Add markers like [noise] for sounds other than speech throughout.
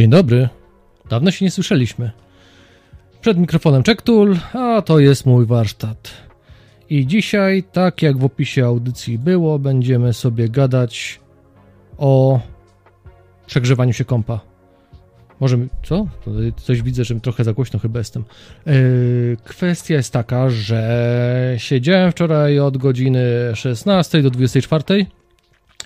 Dzień dobry. Dawno się nie słyszeliśmy. Przed mikrofonem Czektul, a to jest mój warsztat. I dzisiaj, tak jak w opisie audycji było, będziemy sobie gadać o przegrzewaniu się kompa. Może, co? Coś widzę, że trochę za głośno chyba jestem. Yy, kwestia jest taka, że siedziałem wczoraj od godziny 16 do 24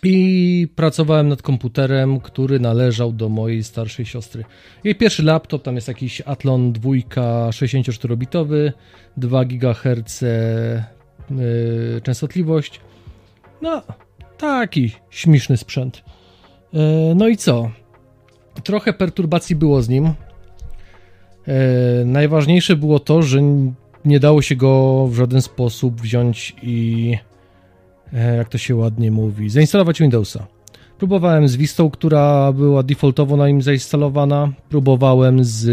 i pracowałem nad komputerem, który należał do mojej starszej siostry. Jej pierwszy laptop, tam jest jakiś Athlon 2 64-bitowy, 2 GHz yy, częstotliwość. No, taki śmieszny sprzęt. Yy, no i co? Trochę perturbacji było z nim. Yy, najważniejsze było to, że nie dało się go w żaden sposób wziąć i jak to się ładnie mówi, zainstalować Windowsa. Próbowałem z Vistą, która była defaultowo na nim zainstalowana, próbowałem z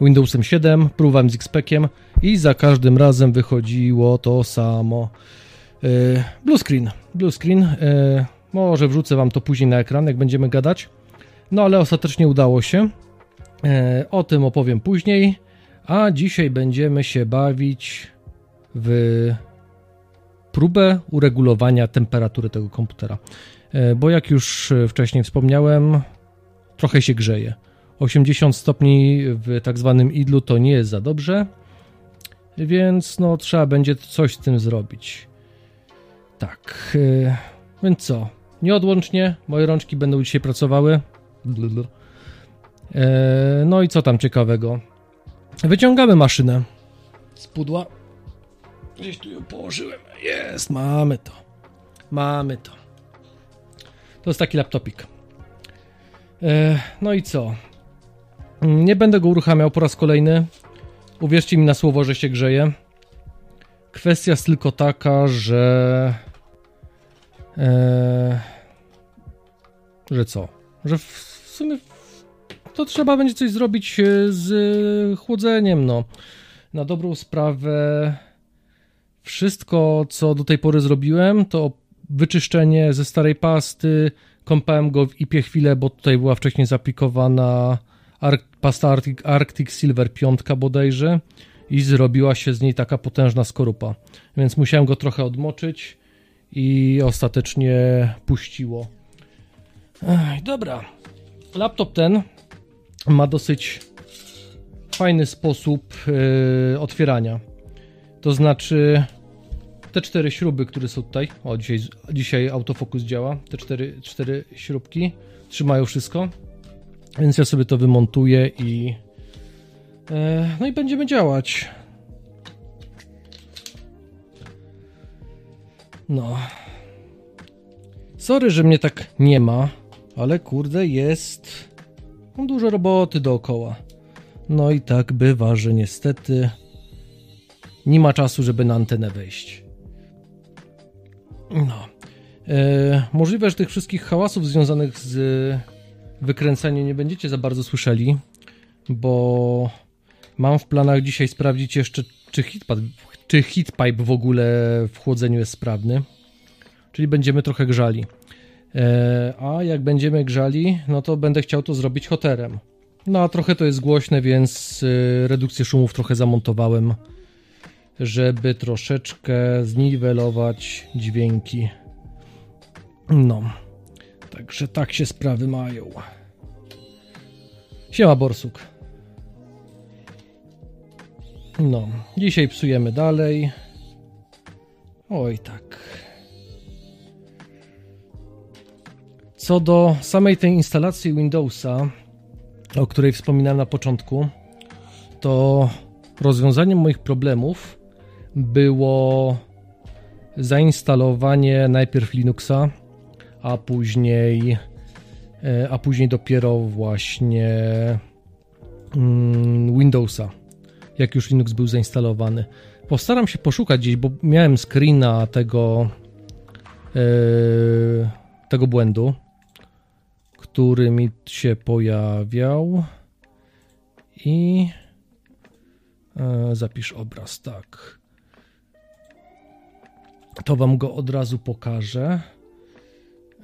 Windowsem 7, próbowałem z XPECiem i za każdym razem wychodziło to samo. E, blue screen, blue screen, e, może wrzucę wam to później na ekran, jak będziemy gadać. No ale ostatecznie udało się. O tym opowiem później, a dzisiaj będziemy się bawić w próbę uregulowania temperatury tego komputera. E, bo jak już wcześniej wspomniałem, trochę się grzeje. 80 stopni w tak zwanym idlu to nie jest za dobrze, więc no trzeba będzie coś z tym zrobić. Tak, e, więc co? Nieodłącznie moje rączki będą dzisiaj pracowały. E, no i co tam ciekawego? Wyciągamy maszynę z pudła. Gdzieś tu ją położyłem. Jest, mamy to. Mamy to. To jest taki laptopik. E, no i co? Nie będę go uruchamiał po raz kolejny. Uwierzcie mi na słowo, że się grzeje. Kwestia jest tylko taka, że. E, że co? Że w sumie to trzeba będzie coś zrobić e, z chłodzeniem, no. Na dobrą sprawę wszystko, co do tej pory zrobiłem, to wyczyszczenie ze starej pasty, kąpałem go w ipie chwilę, bo tutaj była wcześniej zaplikowana pasta Arctic, Arctic Silver 5 bodajże i zrobiła się z niej taka potężna skorupa. Więc musiałem go trochę odmoczyć i ostatecznie puściło. Ech, dobra. Laptop ten ma dosyć fajny sposób yy, otwierania. To znaczy te cztery śruby, które są tutaj, o dzisiaj, dzisiaj autofokus działa, te cztery, cztery śrubki trzymają wszystko, więc ja sobie to wymontuję i e, no i będziemy działać. No. Sorry, że mnie tak nie ma, ale kurde jest dużo roboty dookoła. No i tak bywa, że niestety nie ma czasu, żeby na antenę wejść. No. E, możliwe, że tych wszystkich hałasów związanych z wykręcaniem nie będziecie za bardzo słyszeli, bo mam w planach dzisiaj sprawdzić jeszcze, czy hitpad, czy hitpipe w ogóle w chłodzeniu jest sprawny. Czyli będziemy trochę grzali. E, a jak będziemy grzali, no to będę chciał to zrobić hoterem. No a trochę to jest głośne, więc e, redukcję szumów trochę zamontowałem żeby troszeczkę zniwelować dźwięki. No, także tak się sprawy mają. Siema Borsuk. No, dzisiaj psujemy dalej. Oj tak. Co do samej tej instalacji Windowsa, o której wspominałem na początku, to rozwiązaniem moich problemów było zainstalowanie najpierw Linuxa, a później e, a później dopiero właśnie mm, Windowsa, jak już Linux był zainstalowany. Postaram się poszukać gdzieś, bo miałem screena tego e, tego błędu, który mi się pojawiał i e, zapisz obraz, tak to wam go od razu pokażę.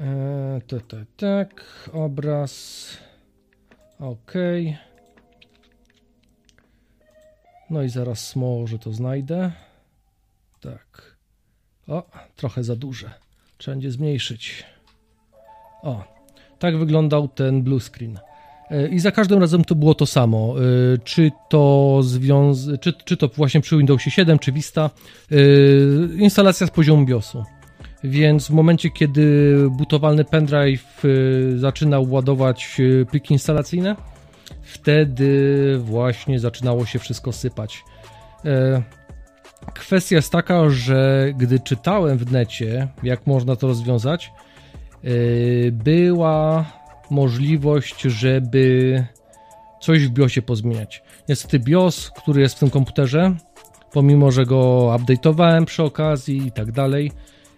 Eee, tak, tak, obraz. Ok. No i zaraz może to znajdę. Tak. O, trochę za duże. Trzeba będzie zmniejszyć. O, tak wyglądał ten blue screen. I za każdym razem to było to samo. E, czy to związ... czy, czy to właśnie przy Windowsie 7, czy Vista. E, instalacja z poziomu BIOSu. Więc w momencie, kiedy butowalny pendrive zaczynał ładować pliki instalacyjne, wtedy właśnie zaczynało się wszystko sypać. Kwestia jest taka, że gdy czytałem w necie, jak można to rozwiązać, była możliwość, żeby coś w BIOSie pozmieniać. Niestety BIOS, który jest w tym komputerze, pomimo że go update'owałem przy okazji i tak dalej,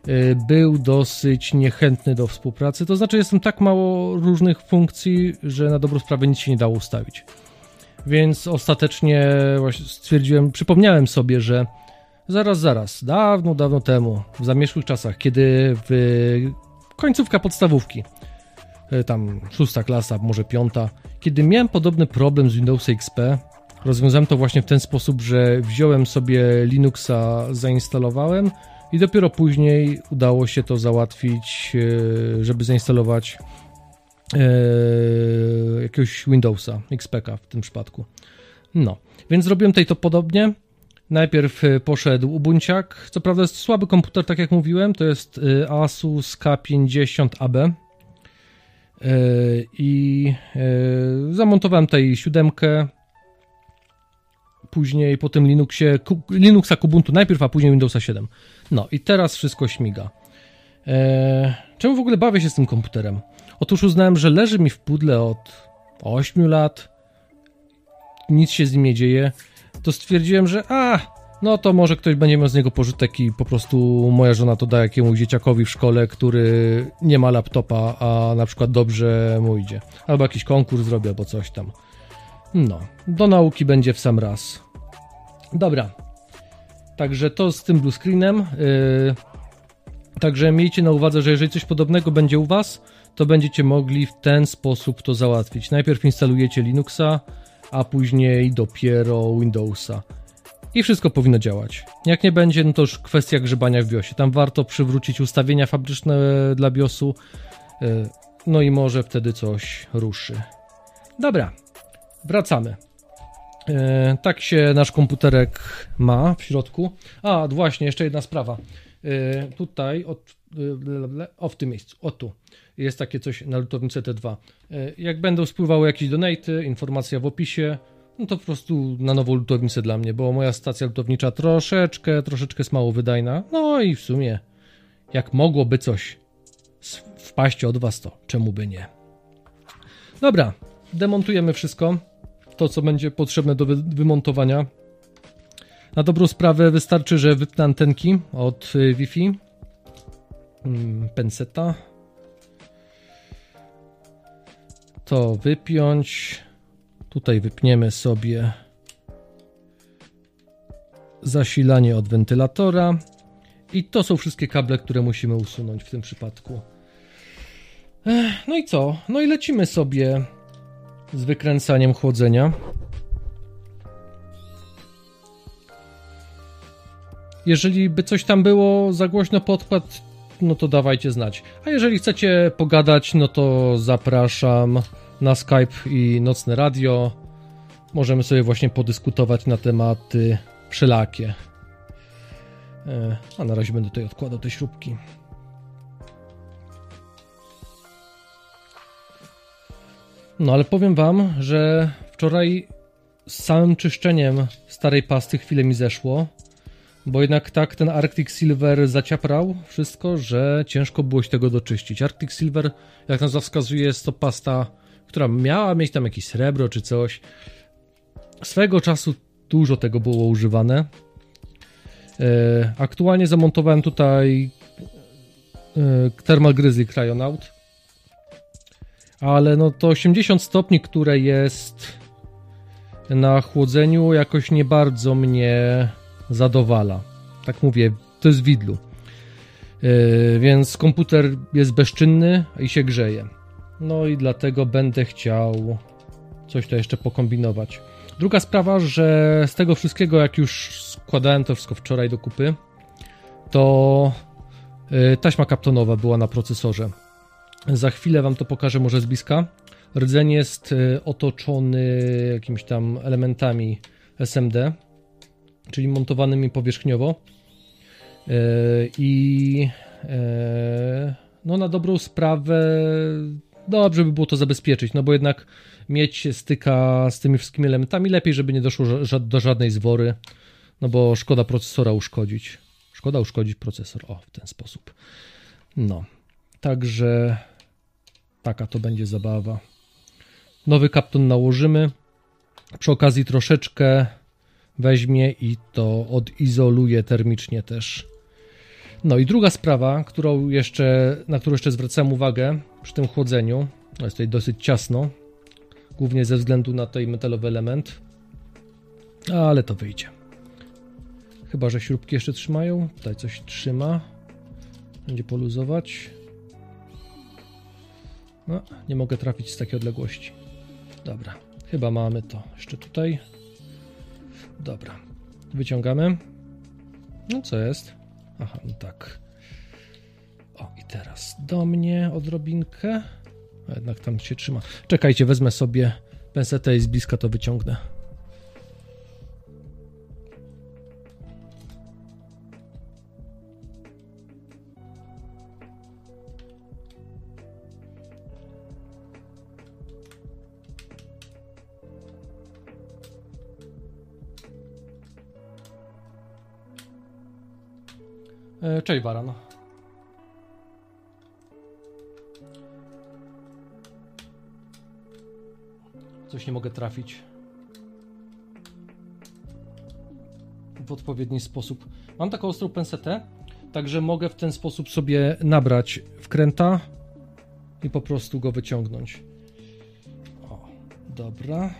y, był dosyć niechętny do współpracy. To znaczy, jestem tak mało różnych funkcji, że na dobrą sprawę nic się nie dało ustawić. Więc ostatecznie stwierdziłem, przypomniałem sobie, że zaraz, zaraz, dawno, dawno temu, w zamierzchłych czasach, kiedy w końcówka podstawówki, tam szósta klasa, może piąta. Kiedy miałem podobny problem z Windows XP, rozwiązałem to właśnie w ten sposób, że wziąłem sobie Linuxa, zainstalowałem i dopiero później udało się to załatwić, e, żeby zainstalować e, jakiegoś Windowsa, XPK w tym przypadku. No, więc zrobiłem tutaj to podobnie. Najpierw poszedł Ubunciak. Co prawda jest słaby komputer, tak jak mówiłem. To jest Asus K50AB. E, i e, zamontowałem tutaj siódemkę później po tym Linuxie, Linuxa Kubuntu najpierw, a później Windowsa 7. No i teraz wszystko śmiga. Eee, czemu w ogóle bawię się z tym komputerem? Otóż uznałem, że leży mi w pudle od 8 lat, nic się z nim nie dzieje, to stwierdziłem, że a, no to może ktoś będzie miał z niego pożytek i po prostu moja żona to da jakiemuś dzieciakowi w szkole, który nie ma laptopa, a na przykład dobrze mu idzie. Albo jakiś konkurs zrobię, albo coś tam. No, do nauki będzie w sam raz. Dobra. Także to z tym blue screenem. Yy, także miejcie na uwadze, że jeżeli coś podobnego będzie u Was, to będziecie mogli w ten sposób to załatwić. Najpierw instalujecie Linuxa, a później dopiero Windowsa i wszystko powinno działać. Jak nie będzie, no to już kwestia grzebania w BIOSie. Tam warto przywrócić ustawienia fabryczne dla BIOSu, e, no i może wtedy coś ruszy. Dobra, wracamy. E, tak się nasz komputerek ma w środku. A, właśnie, jeszcze jedna sprawa. E, tutaj, od, o w tym miejscu, o tu, jest takie coś na lutownicy T2. Jak będą spływały jakieś donaty, informacja w opisie, no to po prostu na nową lutownicę dla mnie, bo moja stacja lutownicza troszeczkę, troszeczkę jest mało wydajna. No i w sumie, jak mogłoby coś wpaść od was, to czemu by nie? Dobra, demontujemy wszystko. To, co będzie potrzebne do wy wymontowania. Na dobrą sprawę wystarczy, że wypnę antenki od y, Wi-Fi. Hmm, penseta. To wypiąć. Tutaj wypniemy sobie zasilanie od wentylatora. I to są wszystkie kable, które musimy usunąć w tym przypadku. No i co? No i lecimy sobie z wykręcaniem chłodzenia. Jeżeli by coś tam było za głośno podkład, no to dawajcie znać. A jeżeli chcecie pogadać, no to zapraszam na Skype i nocne radio. Możemy sobie właśnie podyskutować na tematy wszelakie. E, a na razie będę tutaj odkładał te śrubki. No ale powiem wam, że wczoraj z całym czyszczeniem starej pasty chwilę mi zeszło, bo jednak tak ten Arctic Silver zaciaprał wszystko, że ciężko było się tego doczyścić. Arctic Silver, jak nazwa wskazuje, jest to pasta która miała mieć tam jakieś srebro czy coś. Swego czasu dużo tego było używane. E, aktualnie zamontowałem tutaj e, Thermal Grizzly Cryonaut. Ale no to 80 stopni, które jest na chłodzeniu jakoś nie bardzo mnie zadowala. Tak mówię, to jest widlu. Yy, więc komputer jest bezczynny i się grzeje. No i dlatego będę chciał coś to jeszcze pokombinować. Druga sprawa, że z tego wszystkiego, jak już składałem to wszystko wczoraj do kupy, to y, taśma kaptonowa była na procesorze. Za chwilę wam to pokażę może z bliska. Rdzeń jest y, otoczony jakimiś tam elementami SMD, czyli montowanymi powierzchniowo. Y, I no na dobrą sprawę dobrze by było to zabezpieczyć, no bo jednak mieć styka z tymi wszystkimi elementami, lepiej, żeby nie doszło do żadnej zwory, no bo szkoda procesora uszkodzić. Szkoda uszkodzić procesor, o, w ten sposób. No, także taka to będzie zabawa. Nowy kapton nałożymy. Przy okazji troszeczkę weźmie i to odizoluje termicznie też. No i druga sprawa, którą jeszcze, na którą jeszcze zwracam uwagę przy tym chłodzeniu, jest tutaj dosyć ciasno, głównie ze względu na ten metalowy element, ale to wyjdzie. Chyba, że śrubki jeszcze trzymają. Tutaj coś trzyma. Będzie poluzować. No, nie mogę trafić z takiej odległości. Dobra, chyba mamy to jeszcze tutaj. Dobra, wyciągamy. No co jest? Aha, no tak. O, i teraz do mnie odrobinkę. A jednak tam się trzyma. Czekajcie, wezmę sobie pensetę i z bliska to wyciągnę. E, cześć, Baran. Coś nie mogę trafić. W odpowiedni sposób. Mam taką ostrą pensetę, także mogę w ten sposób sobie nabrać wkręta i po prostu go wyciągnąć. O, dobra.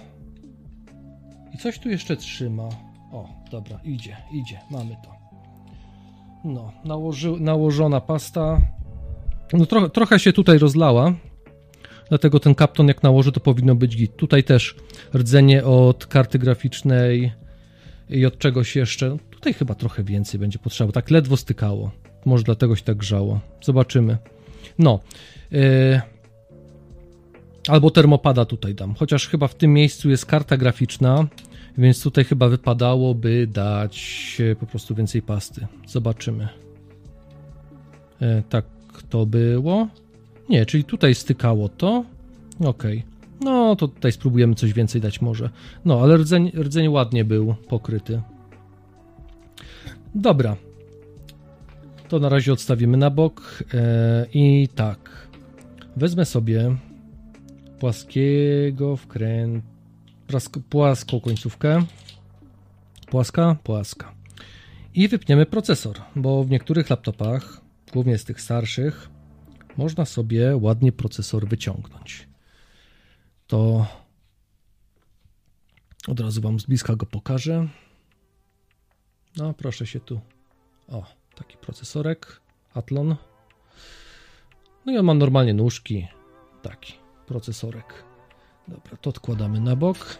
I coś tu jeszcze trzyma. O, dobra, idzie, idzie, mamy to. No, nałoży, nałożona pasta. No trochę, trochę się tutaj rozlała, dlatego ten kapton jak nałoży to powinno być git. Tutaj też rdzenie od karty graficznej i od czegoś jeszcze. Tutaj chyba trochę więcej będzie potrzeba, tak ledwo stykało. Może dlatego się tak grzało. Zobaczymy. No. Yy... Albo termopada tutaj dam, chociaż chyba w tym miejscu jest karta graficzna, więc tutaj chyba wypadałoby dać po prostu więcej pasty. Zobaczymy. E, tak to było. Nie, czyli tutaj stykało to. Ok. No to tutaj spróbujemy coś więcej dać może. No, ale rdzeń, rdzeń ładnie był pokryty. Dobra. To na razie odstawimy na bok. E, I tak. Wezmę sobie płaskiego wkręt płaską końcówkę. Płaska, płaska. I wypniemy procesor, bo w niektórych laptopach, głównie z tych starszych, można sobie ładnie procesor wyciągnąć. To od razu Wam z bliska go pokażę. No, proszę się tu. O, taki procesorek Athlon. No i on ma normalnie nóżki. Taki procesorek. Dobra, to odkładamy na bok.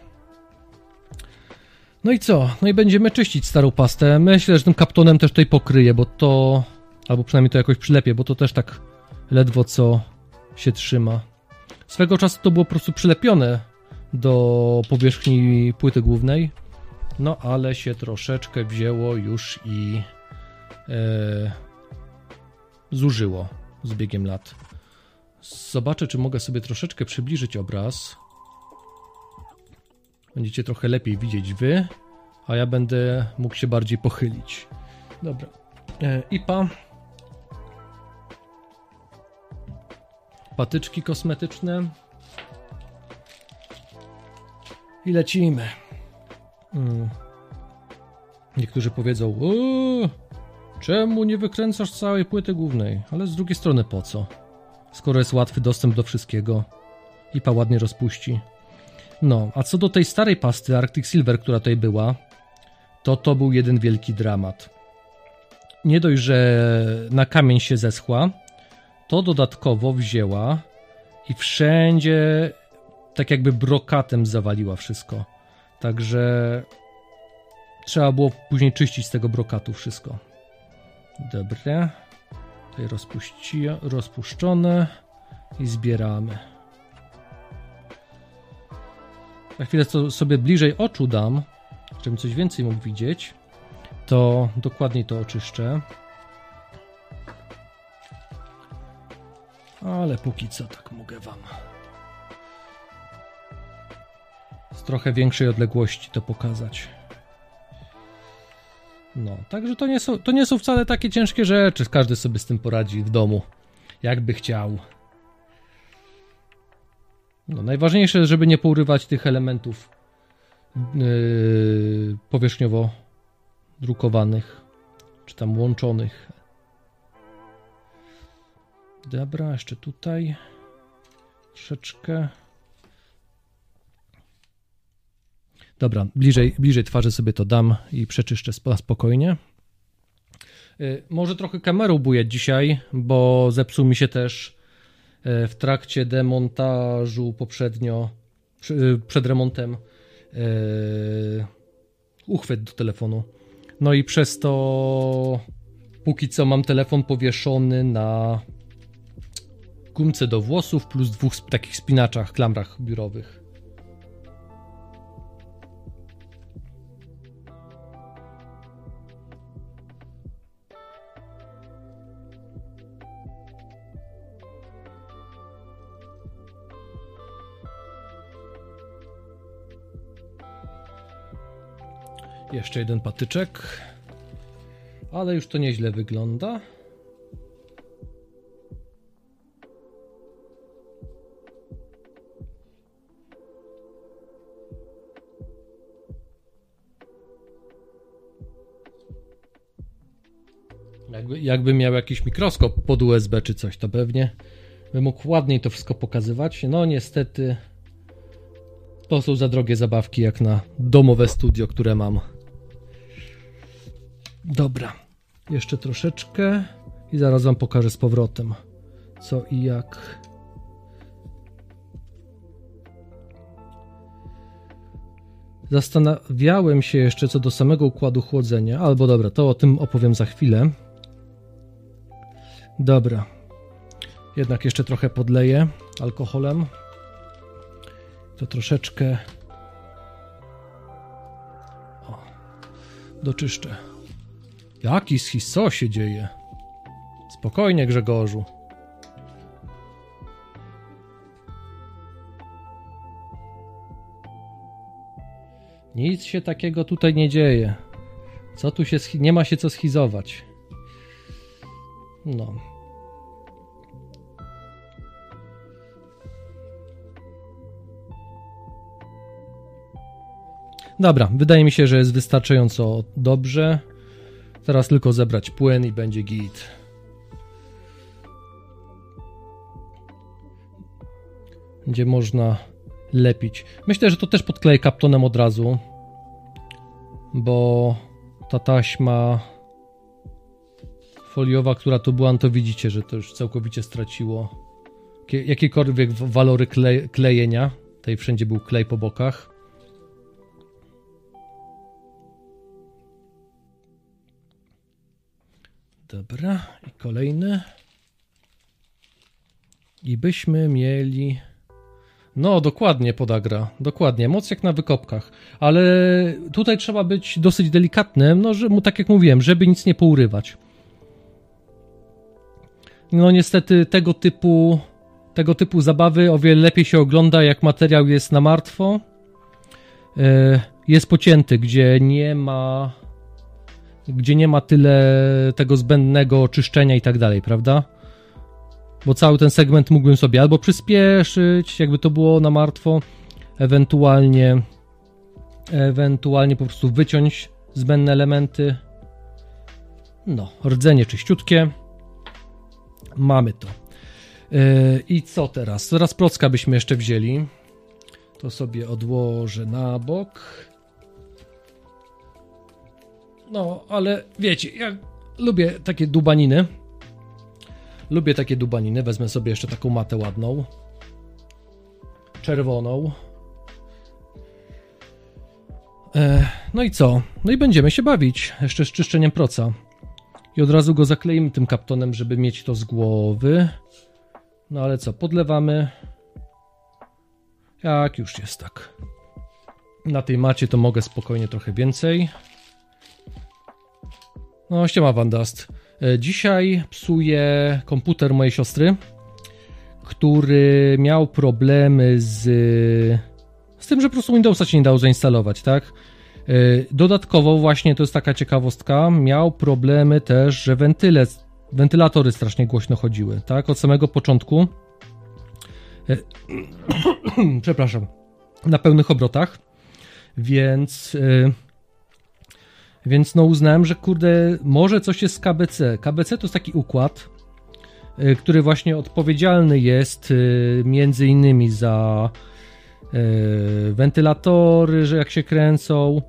No i co? No i będziemy czyścić starą pastę. Myślę, że tym kaptonem też tutaj pokryję, bo to... Albo przynajmniej to jakoś przylepię, bo to też tak ledwo co się trzyma. Swego czasu to było po prostu przylepione do powierzchni płyty głównej. No ale się troszeczkę wzięło już i e, zużyło z biegiem lat. Zobaczę, czy mogę sobie troszeczkę przybliżyć obraz. Będziecie trochę lepiej widzieć wy, a ja będę mógł się bardziej pochylić. Dobra. E, IPA. Patyczki kosmetyczne. I lecimy. Hmm. Niektórzy powiedzą, czemu nie wykręcasz całej płyty głównej? Ale z drugiej strony po co? Skoro jest łatwy dostęp do wszystkiego. IPA ładnie rozpuści. No, a co do tej starej pasty Arctic Silver, która tutaj była, to to był jeden wielki dramat. Nie dość, że na kamień się zeschła, to dodatkowo wzięła i wszędzie tak jakby brokatem zawaliła wszystko. Także trzeba było później czyścić z tego brokatu wszystko. Dobre. Tutaj rozpuści, rozpuszczone i zbieramy. Na chwilę co sobie bliżej oczu dam, żebym coś więcej mógł widzieć, to dokładniej to oczyszczę. Ale póki co tak mogę wam z trochę większej odległości to pokazać. No, także to nie, są, to nie są wcale takie ciężkie rzeczy. Każdy sobie z tym poradzi w domu, jakby chciał. No, najważniejsze żeby nie pourywać tych elementów yy, powierzchniowo drukowanych, czy tam łączonych. Dobra, jeszcze tutaj troszeczkę. Dobra, bliżej, bliżej twarzy sobie to dam i przeczyszczę spokojnie. Yy, może trochę kamerą buję dzisiaj, bo zepsuł mi się też yy, w trakcie demontażu poprzednio, yy, przed remontem uchwyt do telefonu. No i przez to póki co mam telefon powieszony na gumce do włosów plus dwóch takich spinaczach, klamrach biurowych. Jeszcze jeden patyczek. Ale już to nieźle wygląda. Jakby, jakby miał jakiś mikroskop pod USB czy coś, to pewnie by mógł ładniej to wszystko pokazywać. No niestety to są za drogie zabawki jak na domowe studio, które mam. Dobra, jeszcze troszeczkę i zaraz wam pokażę z powrotem co i jak. Zastanawiałem się jeszcze co do samego układu chłodzenia, albo dobra, to o tym opowiem za chwilę. Dobra. Jednak jeszcze trochę podleję alkoholem. To troszeczkę. O, doczyszczę. Jaki schis, co się dzieje? Spokojnie, Grzegorzu. Nic się takiego tutaj nie dzieje. Co tu się... Nie ma się co schizować. No. Dobra, wydaje mi się, że jest wystarczająco dobrze. Teraz tylko zebrać płyn i będzie git. Będzie można lepić. Myślę, że to też podkleję kaptonem od razu, bo ta taśma foliowa, która tu była, no to widzicie, że to już całkowicie straciło jakiekolwiek walory klej, klejenia. Tutaj wszędzie był klej po bokach. Dobra, i kolejny. I byśmy mieli. No, dokładnie podagra. Dokładnie. Moc jak na wykopkach. Ale tutaj trzeba być dosyć delikatnym, no, że, tak jak mówiłem, żeby nic nie pourywać. No, niestety tego typu, tego typu zabawy o wiele lepiej się ogląda, jak materiał jest na martwo. E, jest pocięty, gdzie nie ma gdzie nie ma tyle tego zbędnego czyszczenia i tak dalej, prawda? Bo cały ten segment mógłbym sobie albo przyspieszyć, jakby to było na martwo, ewentualnie ewentualnie po prostu wyciąć zbędne elementy. No, rdzenie czyściutkie. Mamy to. Yy, I co teraz? Teraz procka byśmy jeszcze wzięli. To sobie odłożę na bok. No, ale wiecie, ja lubię takie dubaniny. Lubię takie dubaniny. Wezmę sobie jeszcze taką matę ładną. czerwoną. E, no i co? No i będziemy się bawić jeszcze z czyszczeniem proca. I od razu go zakleimy tym kaptonem, żeby mieć to z głowy. No ale co, podlewamy. Jak już jest tak. Na tej macie to mogę spokojnie trochę więcej. No, ściema Wandast. E, dzisiaj psuje komputer mojej siostry, który miał problemy z, z tym, że po prostu Windowsa się nie dało zainstalować, tak? E, dodatkowo, właśnie to jest taka ciekawostka, miał problemy też, że wentyle, wentylatory strasznie głośno chodziły, tak? Od samego początku. E, [clears throat] przepraszam. Na pełnych obrotach. Więc. Więc no uznałem, że kurde, może coś jest z KBC. KBC to jest taki układ, który właśnie odpowiedzialny jest między innymi za wentylatory, że jak się kręcą.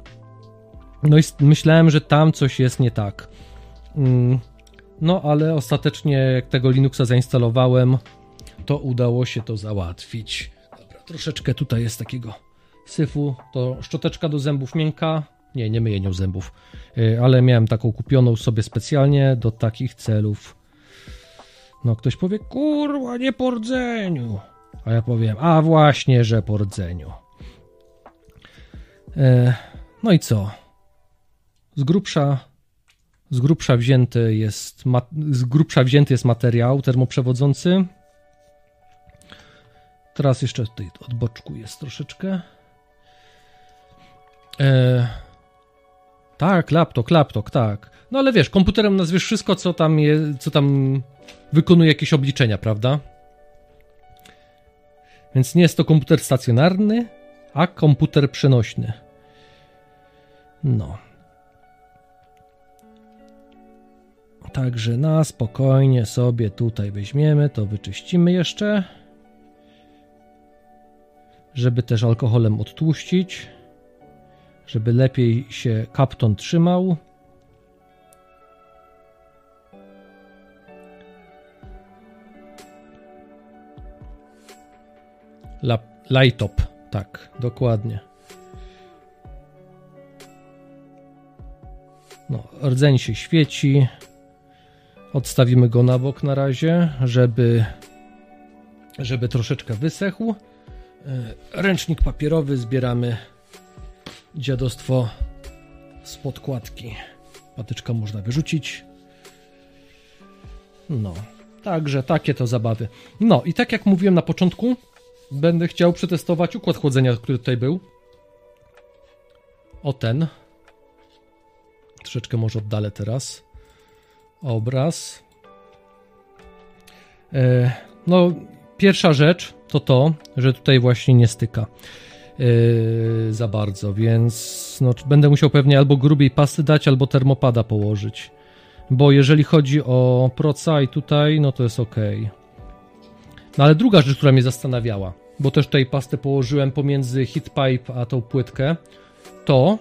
No i myślałem, że tam coś jest nie tak. Mm, no ale ostatecznie jak tego Linuxa zainstalowałem, to udało się to załatwić. Dobra, troszeczkę tutaj jest takiego syfu, to szczoteczka do zębów miękka, nie, nie myję nią zębów. Y, ale miałem taką kupioną sobie specjalnie do takich celów. No ktoś powie, kurwa, nie po rdzeniu. A ja powiem, a właśnie, że po rdzeniu. E, no i co? Z grubsza, z grubsza wzięty jest, z grubsza wzięty jest materiał termoprzewodzący. Teraz jeszcze tutaj od boczku jest troszeczkę. E, tak, laptop, laptop, tak. No ale wiesz, komputerem nazwiesz wszystko, co tam, je, co tam wykonuje jakieś obliczenia, prawda? Więc nie jest to komputer stacjonarny, a komputer przenośny. No. Także na spokojnie sobie tutaj weźmiemy, to wyczyścimy jeszcze. Żeby też alkoholem odtłuścić żeby lepiej się kapton trzymał. La, laptop, tak, dokładnie. No, rdzeń się świeci. Odstawimy go na bok na razie, żeby, żeby troszeczkę wysechł. E, ręcznik papierowy zbieramy dziadostwo z podkładki. Patyczka można wyrzucić. No, także takie to zabawy. No i tak jak mówiłem na początku, będę chciał przetestować układ chłodzenia, który tutaj był. O ten. Troszeczkę może oddalę teraz. Obraz. E, no, pierwsza rzecz to to, że tutaj właśnie nie styka. Yy, za bardzo, więc no, będę musiał pewnie albo grubiej pasty dać, albo termopada położyć. Bo jeżeli chodzi o proca i tutaj, no to jest ok. No ale druga rzecz, która mnie zastanawiała, bo też tutaj pastę położyłem pomiędzy heatpipe a tą płytkę, to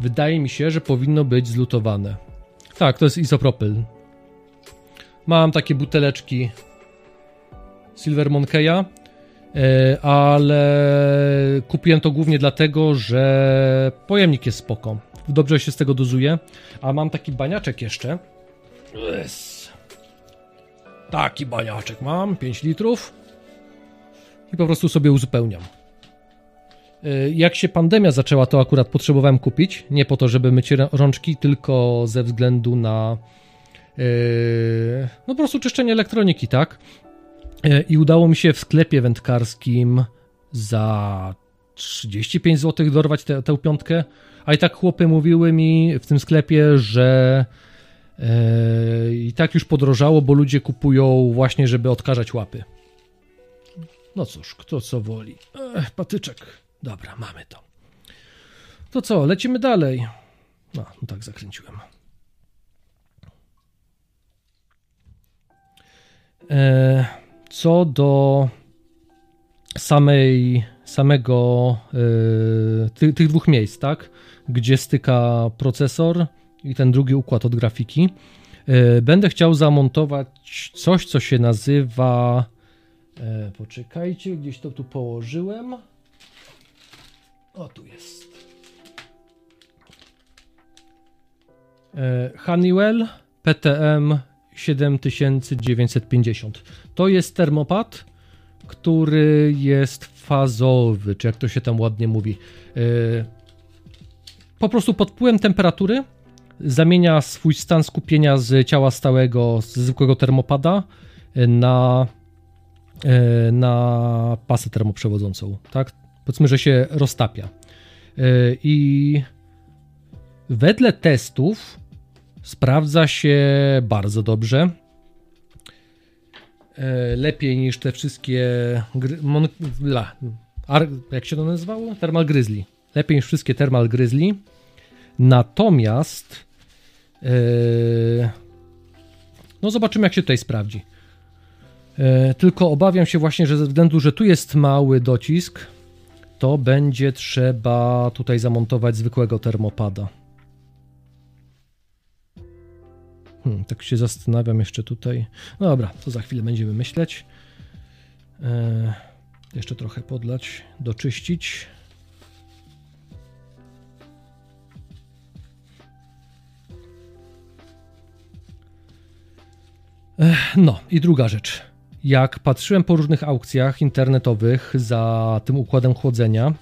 wydaje mi się, że powinno być zlutowane. Tak, to jest izopropyl. Mam takie buteleczki Silver Monkeya E, ale kupiłem to głównie dlatego, że pojemnik jest spoko. Dobrze się z tego dozuje. A mam taki baniaczek jeszcze. Yes. Taki baniaczek mam, 5 litrów. I po prostu sobie uzupełniam. E, jak się pandemia zaczęła, to akurat potrzebowałem kupić. Nie po to, żeby myć rączki, tylko ze względu na. Yy, no po prostu czyszczenie elektroniki, tak? E, I udało mi się w sklepie wędkarskim za 35 zł dorwać tę, tę piątkę. A i tak chłopy mówiły mi w tym sklepie, że e, i tak już podrożało, bo ludzie kupują właśnie, żeby odkażać łapy. No cóż, kto co woli. Ech, patyczek. Dobra, mamy to. To co, lecimy dalej. No, no tak zakręciłem. Eee, co do samej, samego yy, ty, tych dwóch miejsc, tak? Gdzie styka procesor i ten drugi układ od grafiki, yy, będę chciał zamontować coś, co się nazywa E, poczekajcie, gdzieś to tu położyłem. O, tu jest. E, Honeywell PTM 7950. To jest termopad, który jest fazowy, czy jak to się tam ładnie mówi. E, po prostu pod wpływem temperatury zamienia swój stan skupienia z ciała stałego, z zwykłego termopada na, e, na pasę termoprzewodzącą, tak? Powiedzmy, że się roztapia. E, I wedle testów sprawdza się bardzo dobrze. E, lepiej niż te wszystkie. Jak się to nazywało? Thermal Grizzly. Lepiej niż wszystkie Thermal Grizzly. Natomiast. Yy, no, zobaczymy, jak się tutaj sprawdzi. Yy, tylko obawiam się właśnie, że ze względu, że tu jest mały docisk, to będzie trzeba tutaj zamontować zwykłego termopada. Hmm, tak się zastanawiam jeszcze tutaj. No dobra, to za chwilę będziemy myśleć. Yy, jeszcze trochę podlać, doczyścić. No i druga rzecz. Jak patrzyłem po różnych aukcjach internetowych za tym układem chłodzenia,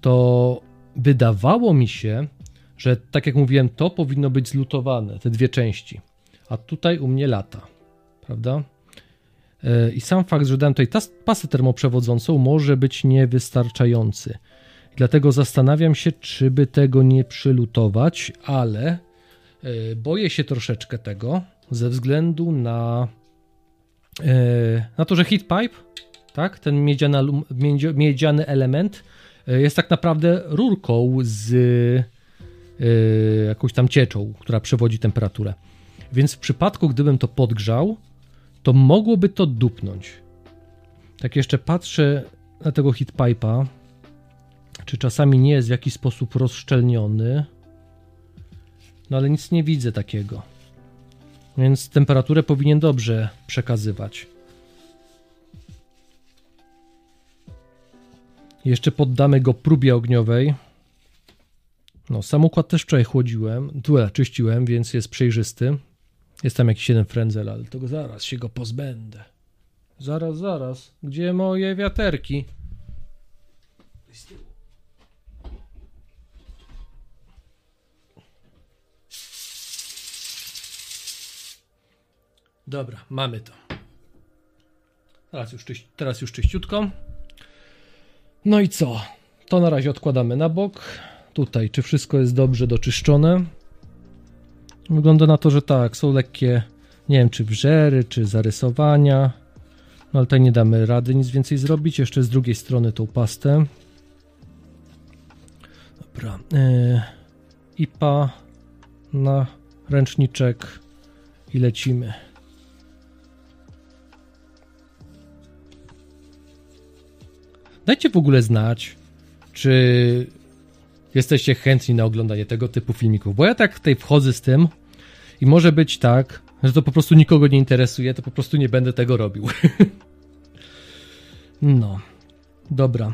to wydawało mi się, że tak jak mówiłem, to powinno być zlutowane, te dwie części. A tutaj u mnie lata, prawda? E, I sam fakt, że dałem tutaj pasę termoprzewodzącą, może być niewystarczający. Dlatego zastanawiam się, czy by tego nie przylutować, ale e, boję się troszeczkę tego, ze względu na, e, na to, że heat pipe, tak, ten miedziany, miedziany element e, jest tak naprawdę rurką z e, jakąś tam cieczą, która przewodzi temperaturę. Więc w przypadku, gdybym to podgrzał, to mogłoby to dupnąć. Tak jeszcze patrzę na tego heat pipe'a, czy czasami nie jest w jakiś sposób rozszczelniony. No ale nic nie widzę takiego. Więc temperaturę powinien dobrze przekazywać. Jeszcze poddamy go próbie ogniowej. No, sam układ też wczoraj chłodziłem, tu czyściłem, więc jest przejrzysty. Jest tam jakiś jeden frędzel, ale tego zaraz się go pozbędę. Zaraz, zaraz. Gdzie moje wiaterki? Dobra, mamy to. Teraz już, teraz już czyściutko. No i co? To na razie odkładamy na bok. Tutaj, czy wszystko jest dobrze doczyszczone? Wygląda na to, że tak, są lekkie, nie wiem, czy wrzery, czy zarysowania. No ale tutaj nie damy rady nic więcej zrobić. Jeszcze z drugiej strony tą pastę. Dobra. Yy, IPA na ręczniczek i lecimy. Dajcie w ogóle znać, czy jesteście chętni na oglądanie tego typu filmików, bo ja tak tutaj wchodzę z tym i może być tak, że to po prostu nikogo nie interesuje, to po prostu nie będę tego robił. [laughs] no, dobra.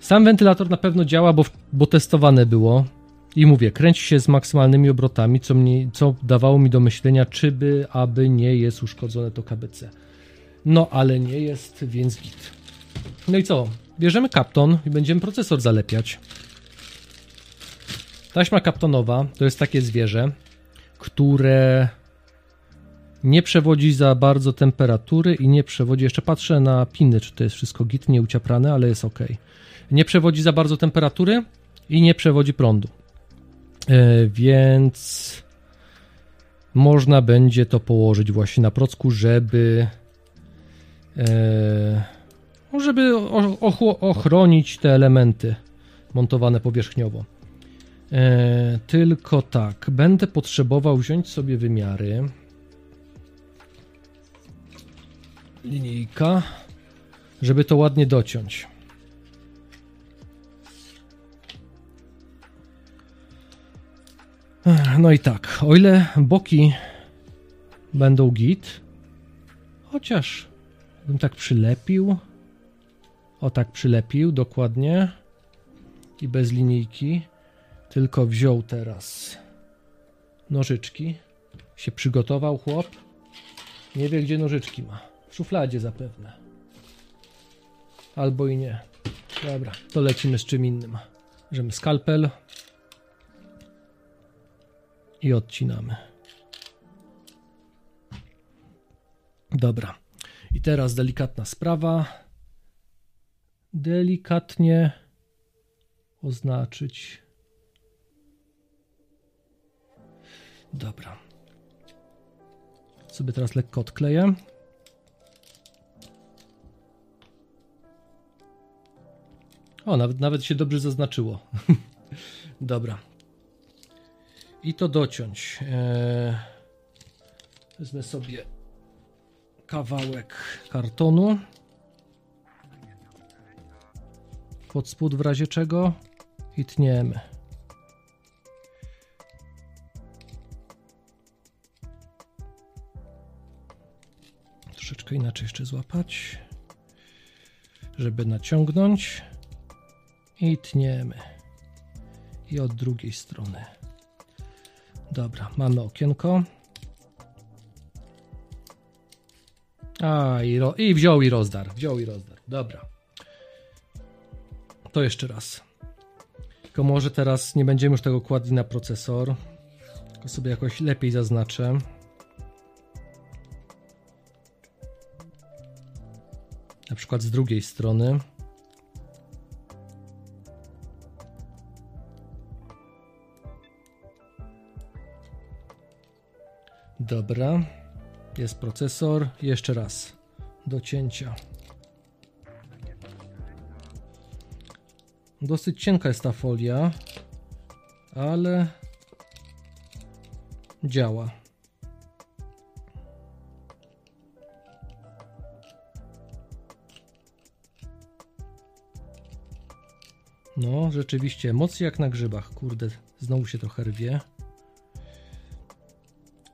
Sam wentylator na pewno działa, bo, bo testowane było. I mówię, kręci się z maksymalnymi obrotami, co, mnie, co dawało mi do myślenia, czy by, aby nie jest uszkodzone to KBC. No, ale nie jest, więc git. No i co? Bierzemy kapton i będziemy procesor zalepiać. Taśma kaptonowa to jest takie zwierzę, które nie przewodzi za bardzo temperatury i nie przewodzi, jeszcze patrzę na piny, czy to jest wszystko git, nie uciaprane, ale jest ok. Nie przewodzi za bardzo temperatury i nie przewodzi prądu. Yy, więc można będzie to położyć właśnie na procku, żeby yy, żeby ochronić te elementy montowane powierzchniowo. E, tylko tak, będę potrzebował wziąć sobie wymiary. Linijka, żeby to ładnie dociąć. No i tak, o ile boki będą git, chociaż Bym tak przylepił. O tak przylepił, dokładnie. I bez linijki. Tylko wziął teraz nożyczki. Się przygotował chłop. Nie wie, gdzie nożyczki ma. W szufladzie zapewne. Albo i nie. Dobra, to lecimy z czym innym. Bierzemy skalpel i odcinamy. Dobra. I teraz delikatna sprawa. Delikatnie oznaczyć. Dobra. Sobie teraz lekko odkleję. O, nawet, nawet się dobrze zaznaczyło. [laughs] Dobra. I to dociąć. Eee, wezmę sobie kawałek kartonu. Pod spód w razie czego. I tniemy. Troszeczkę inaczej jeszcze złapać. Żeby naciągnąć. I tniemy. I od drugiej strony. Dobra, mamy okienko. A, i, i wziął i rozdar. Wziął i rozdar. Dobra. To jeszcze raz. Tylko może teraz nie będziemy już tego kładli na procesor. Tylko sobie jakoś lepiej zaznaczę. Na przykład z drugiej strony. Dobra. Jest procesor. Jeszcze raz. Do cięcia. Dosyć cienka jest ta folia, ale działa. No, rzeczywiście, mocniej jak na grzybach. Kurde, znowu się trochę rwie.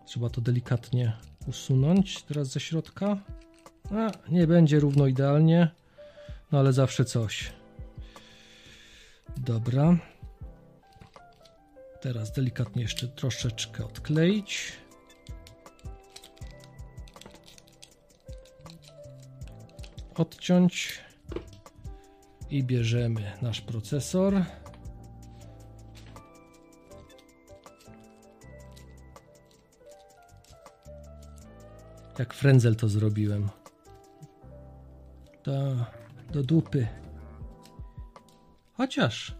Trzeba to delikatnie usunąć teraz ze środka. A, nie będzie równo idealnie, no ale zawsze coś. Dobra. Teraz delikatnie jeszcze troszeczkę odkleić. Odciąć. I bierzemy nasz procesor. Jak frędzel to zrobiłem. Do, do dupy. Chociaż.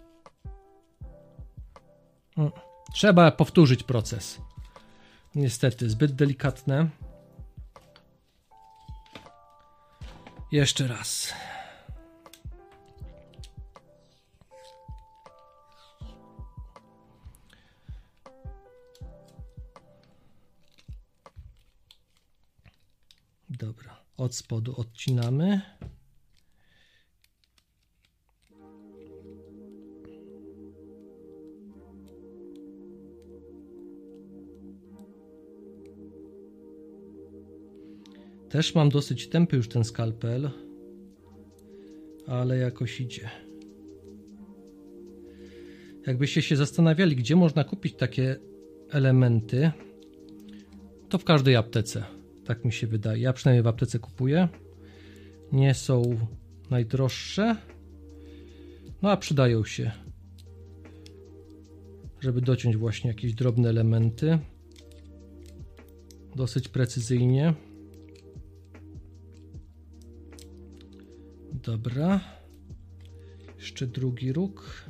Hmm. Trzeba powtórzyć proces. Niestety, zbyt delikatne. Jeszcze raz. Dobra, od spodu odcinamy. Też mam dosyć tępy już ten skalpel, ale jakoś idzie. Jakbyście się zastanawiali, gdzie można kupić takie elementy, to w każdej aptece. Tak mi się wydaje. Ja przynajmniej w aptece kupuję. Nie są najdroższe. No a przydają się. Żeby dociąć właśnie jakieś drobne elementy. Dosyć precyzyjnie. Dobra. Jeszcze drugi róg.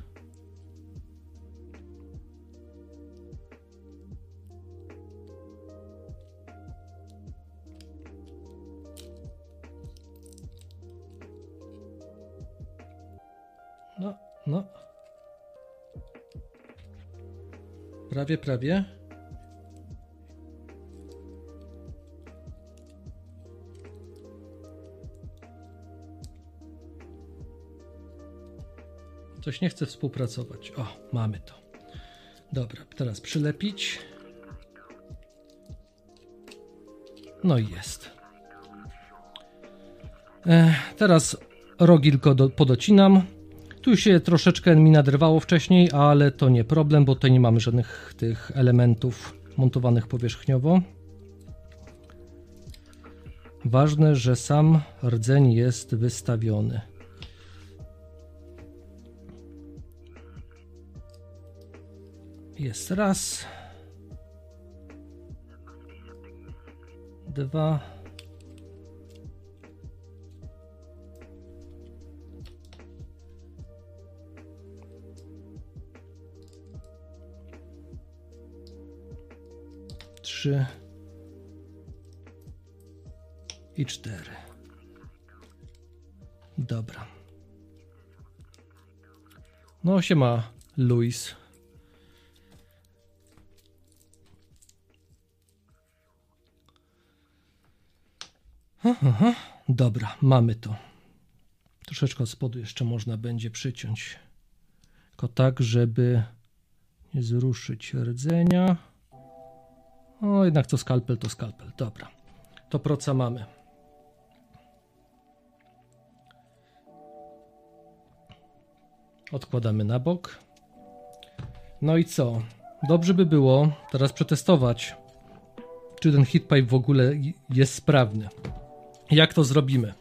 No, no. Prawie, prawie. Coś nie chce współpracować. O, mamy to. Dobra, teraz przylepić. No i jest. E, teraz rogi tylko do, podocinam. Tu się troszeczkę mi naderwało wcześniej, ale to nie problem, bo tutaj nie mamy żadnych tych elementów montowanych powierzchniowo. Ważne, że sam rdzeń jest wystawiony. Jest raz. Dwa. Trzy. I cztery. Dobra. No się ma Luis. Aha, dobra, mamy to. Troszeczkę od spodu jeszcze można będzie przyciąć. Tylko tak, żeby nie zruszyć rdzenia. O, jednak to skalpel, to skalpel. Dobra. To proca mamy. Odkładamy na bok. No i co? Dobrze by było teraz przetestować, czy ten hitpipe w ogóle jest sprawny. Jak to zrobimy?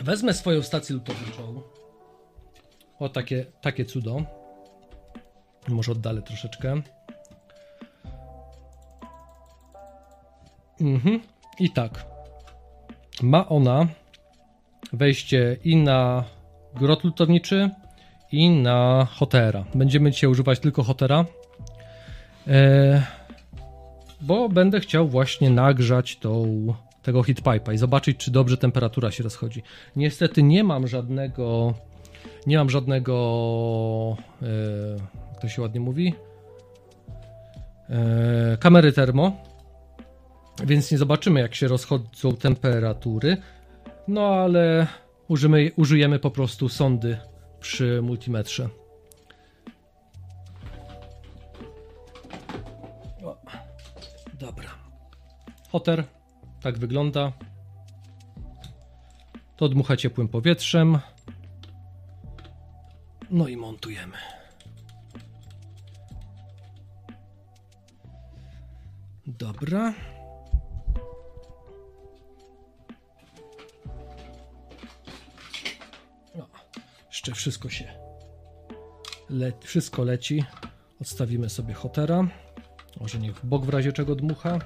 Wezmę swoją stację lutowniczą. O, takie, takie cudo. Może oddalę troszeczkę. Mhm. I tak. Ma ona wejście i na grot lutowniczy, i na hotera. Będziemy dzisiaj używać tylko hotera. E, bo będę chciał właśnie nagrzać tą tego heatpipe'a i zobaczyć, czy dobrze temperatura się rozchodzi. Niestety nie mam żadnego, nie mam żadnego, e, jak to się ładnie mówi, e, kamery termo, więc nie zobaczymy, jak się rozchodzą temperatury. No ale użymy, użyjemy po prostu sondy przy multimetrze. Dobra. Hoter tak wygląda. To dmucha ciepłym powietrzem. No i montujemy. Dobra. No, jeszcze wszystko się le wszystko leci. Odstawimy sobie hotera. Może niech w bok w razie czego dmucha.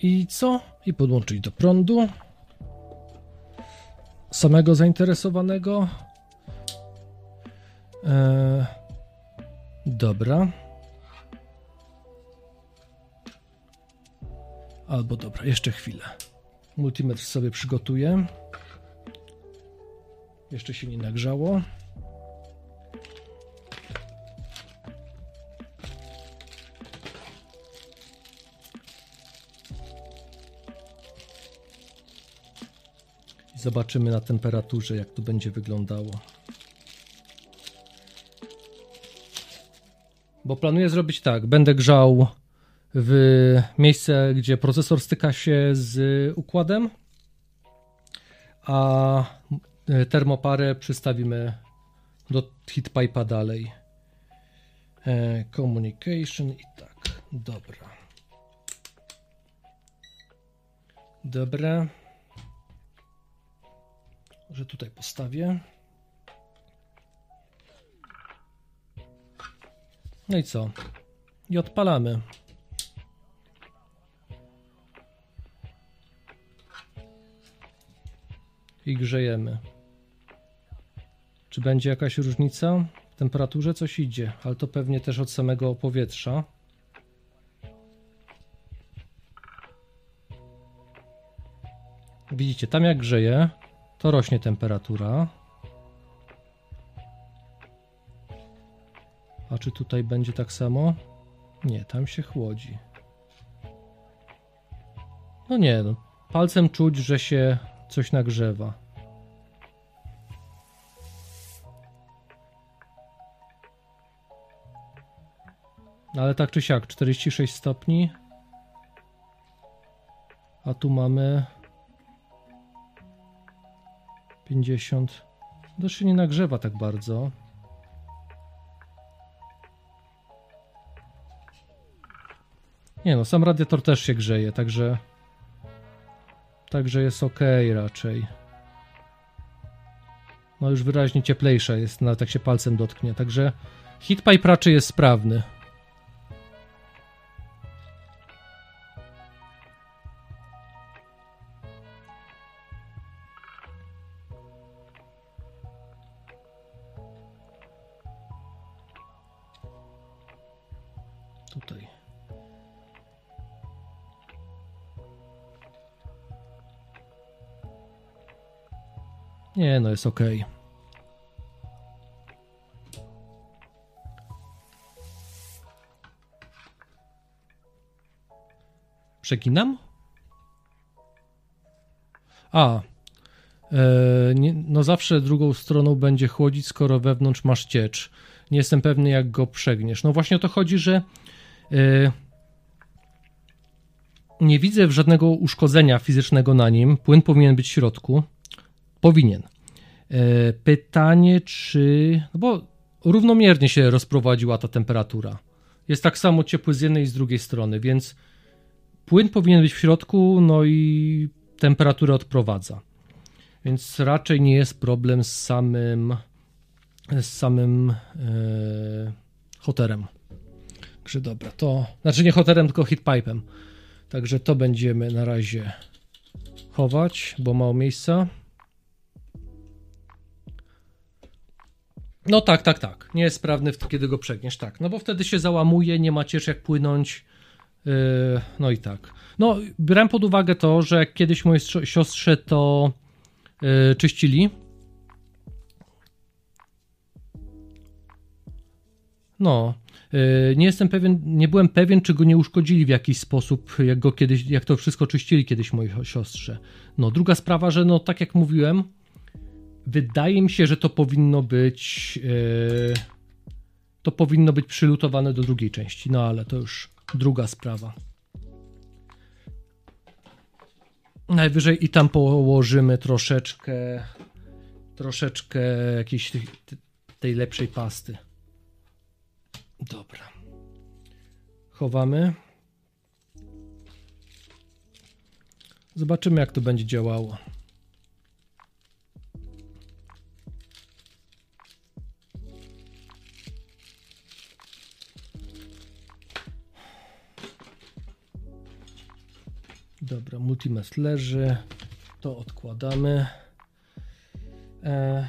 I co? I podłączyć do prądu samego zainteresowanego. E, dobra. Albo dobra, jeszcze chwilę. Multimetr sobie przygotuję. Jeszcze się nie nagrzało. Zobaczymy na temperaturze, jak to będzie wyglądało. Bo planuję zrobić tak. Będę grzał w miejsce, gdzie procesor styka się z układem, a termoparę przystawimy do heatpipe'a dalej. E, communication i tak. Dobra. Dobra że tutaj postawię. No i co? I odpalamy. I grzejemy. Czy będzie jakaś różnica? W temperaturze coś idzie, ale to pewnie też od samego powietrza. Widzicie, tam jak grzeje, to rośnie temperatura. A czy tutaj będzie tak samo? Nie, tam się chłodzi. No nie, no, palcem czuć, że się coś nagrzewa. Ale tak czy siak, 46 stopni. A tu mamy 50. To się nie nagrzewa tak bardzo. Nie no, sam radiator też się grzeje, także także jest ok raczej. No już wyraźnie cieplejsza jest, nawet jak się palcem dotknie, także heatpipe raczej jest sprawny. No jest ok. Przeginam? A. Nie, no zawsze drugą stroną będzie chłodzić, skoro wewnątrz masz ciecz. Nie jestem pewny, jak go przegniesz. No właśnie o to chodzi, że e, nie widzę żadnego uszkodzenia fizycznego na nim. Płyn powinien być w środku. Powinien. E, pytanie, czy. No bo równomiernie się rozprowadziła ta temperatura. Jest tak samo ciepły z jednej i z drugiej strony, więc płyn powinien być w środku, no i temperaturę odprowadza. Więc raczej nie jest problem z samym z samym e, hoterem. Także dobra, to znaczy nie hoterem, tylko hitpipem. Także to będziemy na razie chować, bo mało miejsca. No tak, tak, tak. Nie jest sprawny, kiedy go przegniesz, tak. No bo wtedy się załamuje, nie macie jak płynąć. Yy, no i tak. No, brałem pod uwagę to, że kiedyś moje siostrze to yy, czyścili. No, yy, nie jestem pewien, nie byłem pewien, czy go nie uszkodzili w jakiś sposób, jak go kiedyś, jak to wszystko czyścili kiedyś moi siostrze. No, druga sprawa, że no, tak jak mówiłem, Wydaje mi się, że to powinno być. Yy, to powinno być przylutowane do drugiej części, no ale to już druga sprawa. Najwyżej i tam położymy troszeczkę. Troszeczkę jakiejś tej lepszej pasty. Dobra. Chowamy. Zobaczymy, jak to będzie działało. Dobra, multimest leży. To odkładamy. E,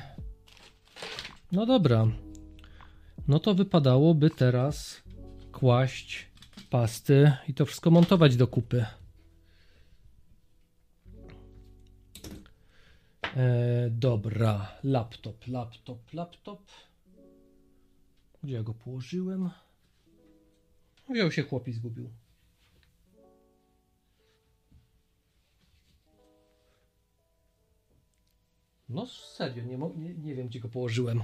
no dobra. No to wypadałoby teraz kłaść pasty i to wszystko montować do kupy. E, dobra, laptop, laptop, laptop. Gdzie ja go położyłem? Wziął się chłopi zgubił. No serio, nie, nie, nie wiem gdzie go położyłem.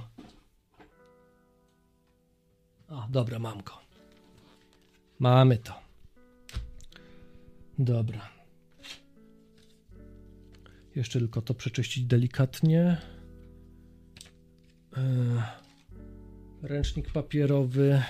A, dobra, mam go. Mamy to. Dobra. Jeszcze tylko to przeczyścić delikatnie. Eee, ręcznik papierowy.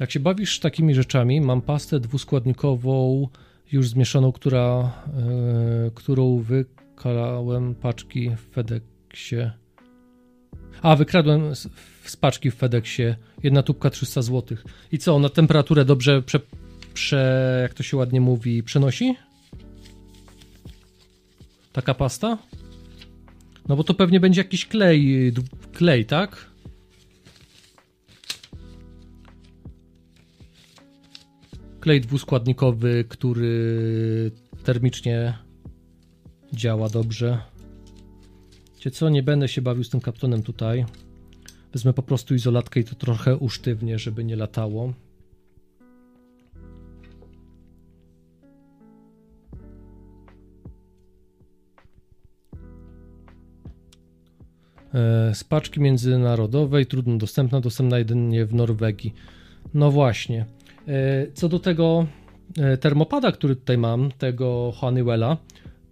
Jak się bawisz takimi rzeczami, mam pastę dwuskładnikową już zmieszaną, która, yy, którą wykalałem paczki w FedExie. A, wykradłem z, paczki w FedExie. Jedna tubka 300 zł. I co, na temperaturę dobrze prze, prze, jak to się ładnie mówi, przenosi? Taka pasta? No bo to pewnie będzie jakiś klej, klej, tak? klej dwuskładnikowy, który termicznie działa dobrze. Wiecie co, nie będę się bawił z tym kaptonem tutaj. Wezmę po prostu izolatkę i to trochę usztywnie, żeby nie latało. E, z paczki międzynarodowej, trudno dostępna, dostępna jedynie w Norwegii. No właśnie. E, co do tego e, termopada, który tutaj mam, tego Honeywella,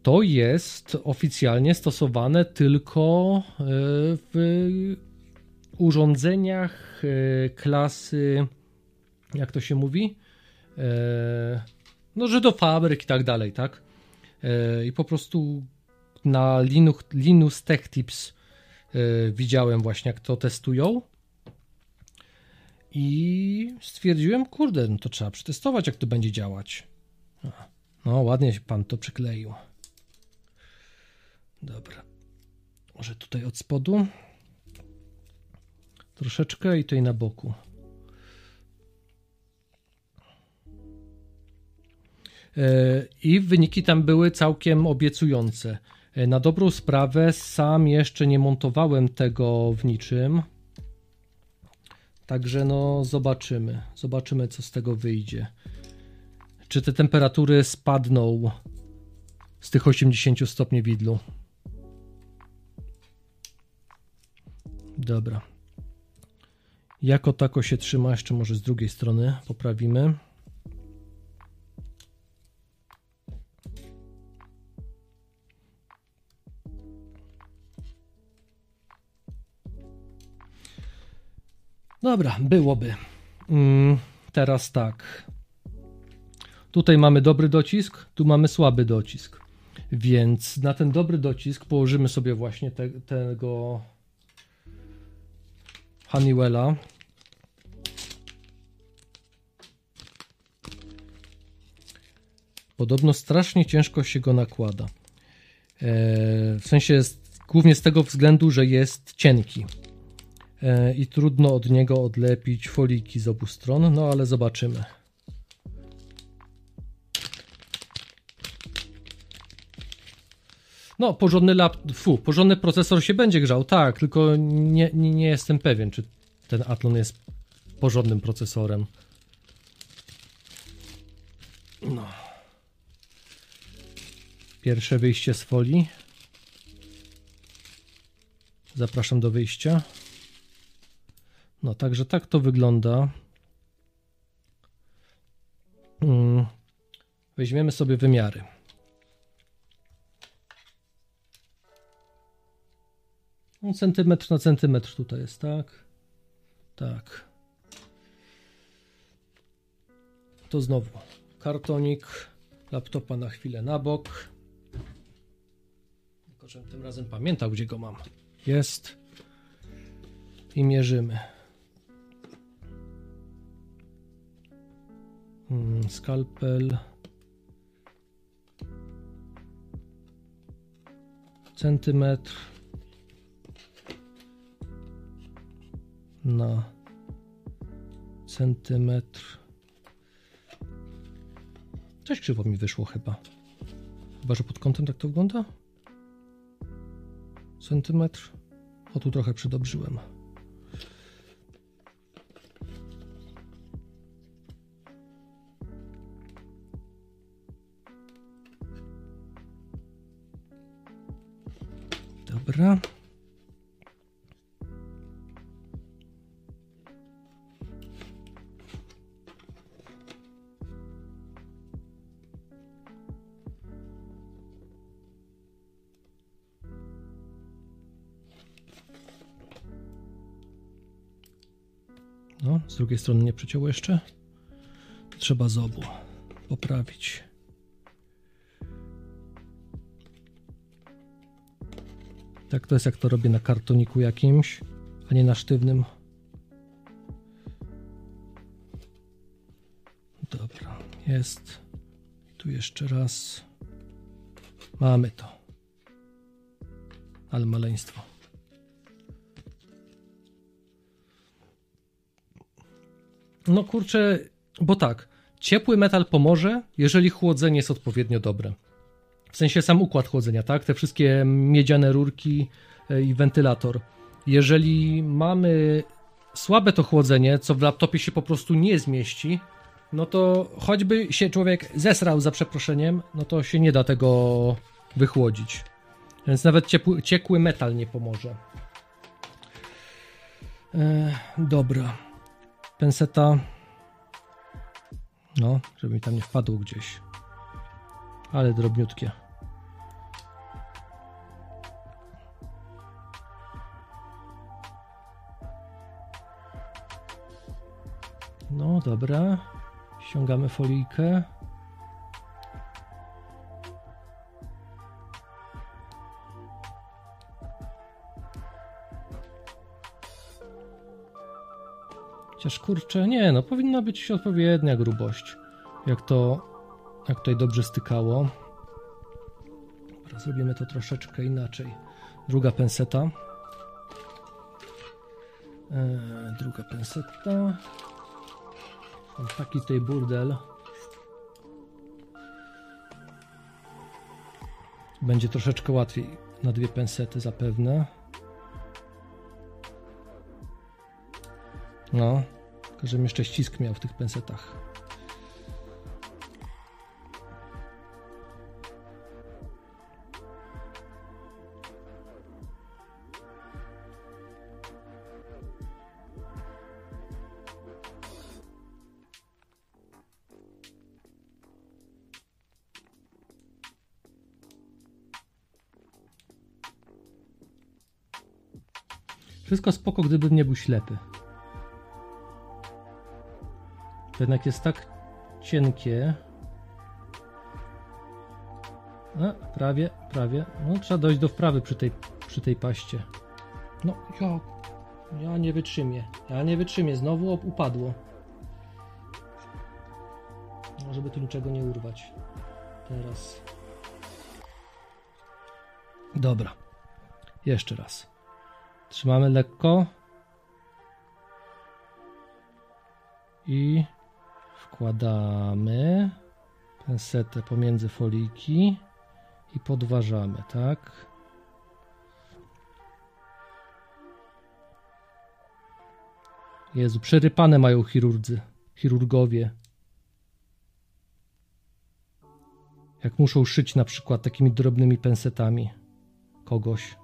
to jest oficjalnie stosowane tylko w urządzeniach klasy, jak to się mówi? No, że do fabryk i tak dalej, tak? I po prostu na Linux, Linux Tech Tips E, widziałem właśnie, jak to testują. I stwierdziłem, kurde, no to trzeba przetestować, jak to będzie działać. No, ładnie się pan to przykleił. Dobra. Może tutaj od spodu. Troszeczkę i tutaj na boku. E, I wyniki tam były całkiem obiecujące. E, na dobrą sprawę sam jeszcze nie montowałem tego w niczym. Także no zobaczymy. Zobaczymy co z tego wyjdzie. Czy te temperatury spadną z tych 80 stopni widlu. Dobra. Jako tako się trzyma, jeszcze może z drugiej strony poprawimy. Dobra, byłoby. Mm, teraz tak. Tutaj mamy dobry docisk, tu mamy słaby docisk. Więc na ten dobry docisk położymy sobie właśnie te, tego Honeywella. Podobno strasznie ciężko się go nakłada. Eee, w sensie głównie z tego względu, że jest cienki. E, i trudno od niego odlepić foliki z obu stron, no ale zobaczymy. No, porządny lap, fu, porządny procesor się będzie grzał, tak, tylko nie, nie, nie jestem pewien, czy ten Athlon jest porządnym procesorem. No. Pierwsze wyjście z folii. Zapraszam do wyjścia. No, także tak to wygląda. Hmm. Weźmiemy sobie wymiary. No, centymetr na centymetr tutaj jest, tak? Tak. To znowu kartonik laptopa na chwilę na bok. Tylko, żebym tym razem pamiętał, gdzie go mam. Jest. I mierzymy. Hmm, skalpel. Centymetr na centymetr. Coś krzywo mi wyszło chyba. Chyba, że pod kątem tak to wygląda? Centymetr. O, tu trochę przydobrzyłem. Dobra. No, z drugiej strony nie przecięło jeszcze. Trzeba z obu poprawić. Tak to jest jak to robię na kartoniku jakimś, a nie na sztywnym. Dobra, jest. Tu jeszcze raz. Mamy to. Ale maleństwo. No kurczę, bo tak, ciepły metal pomoże, jeżeli chłodzenie jest odpowiednio dobre. W sensie sam układ chłodzenia, tak? Te wszystkie miedziane rurki e, i wentylator. Jeżeli mamy słabe to chłodzenie, co w laptopie się po prostu nie zmieści, no to choćby się człowiek zesrał za przeproszeniem, no to się nie da tego wychłodzić. Więc nawet ciepły, ciekły metal nie pomoże. E, dobra. Penseta. No, żeby mi tam nie wpadło gdzieś. Ale drobniutkie. No dobra. Ściągamy folijkę. Chociaż kurczę, nie, no powinna być odpowiednia grubość. Jak to, jak tutaj dobrze stykało. Zrobimy to troszeczkę inaczej. Druga penseta. Eee, druga penseta. Taki tutaj burdel. Będzie troszeczkę łatwiej na dwie pensety zapewne. No, żebym jeszcze ścisk miał w tych pensetach. Wszystko spoko, gdybym nie był ślepy. To jednak jest tak cienkie. A, prawie, prawie. No, trzeba dojść do wprawy przy tej, przy tej paście. No, ja, ja nie wytrzymię. Ja nie wytrzymię. Znowu upadło. No, żeby tu niczego nie urwać. Teraz. Dobra. Jeszcze raz. Trzymamy lekko. I wkładamy pensetę pomiędzy foliki i podważamy, tak? Jezu, przerypane mają chirurdzy, chirurgowie. Jak muszą szyć na przykład takimi drobnymi pensetami kogoś.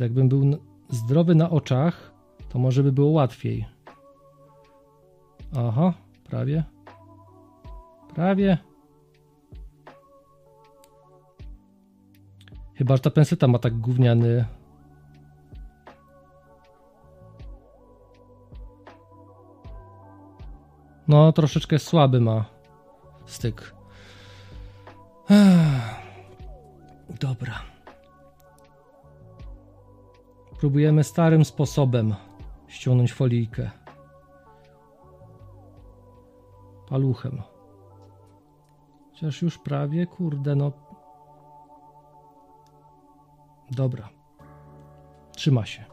Jakbym był zdrowy na oczach, to może by było łatwiej. Aha, prawie. Prawie. Chyba, że ta penseta ma tak gówniany. No, troszeczkę słaby ma styk. Dobra. Próbujemy starym sposobem ściągnąć folijkę. Paluchem. Chociaż już prawie, kurde, no. Dobra. Trzyma się.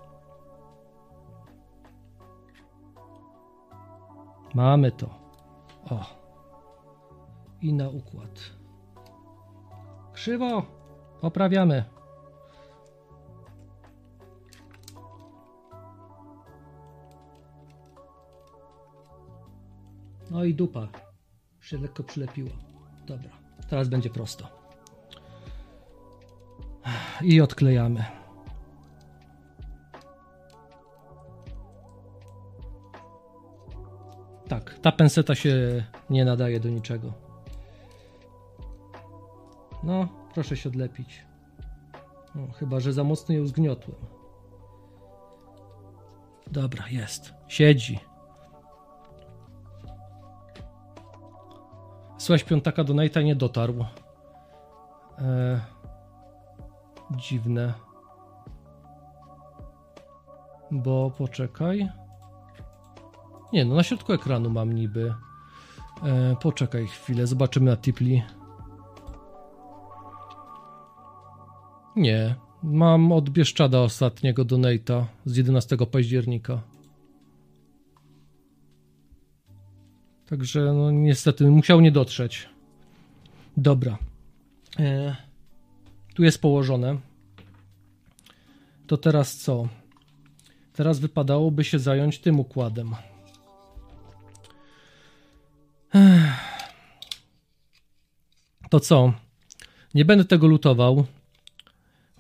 Mamy to. O. I na układ. Krzywo. Poprawiamy. No i dupa się lekko przylepiła. Dobra, teraz będzie prosto. I odklejamy. Tak, ta penseta się nie nadaje do niczego. No, proszę się odlepić. No, chyba, że za mocno ją zgniotłem. Dobra, jest. Siedzi. Słuchaj, piątaka do Nate'a nie dotarł. E, dziwne. Bo poczekaj. Nie, no na środku ekranu mam niby. E, poczekaj chwilę, zobaczymy na Tipli. Nie, mam od Bieszczada ostatniego donata z 11 października. Także no niestety musiał nie dotrzeć. Dobra. E, tu jest położone. To teraz co? Teraz wypadałoby się zająć tym układem. To co? Nie będę tego lutował.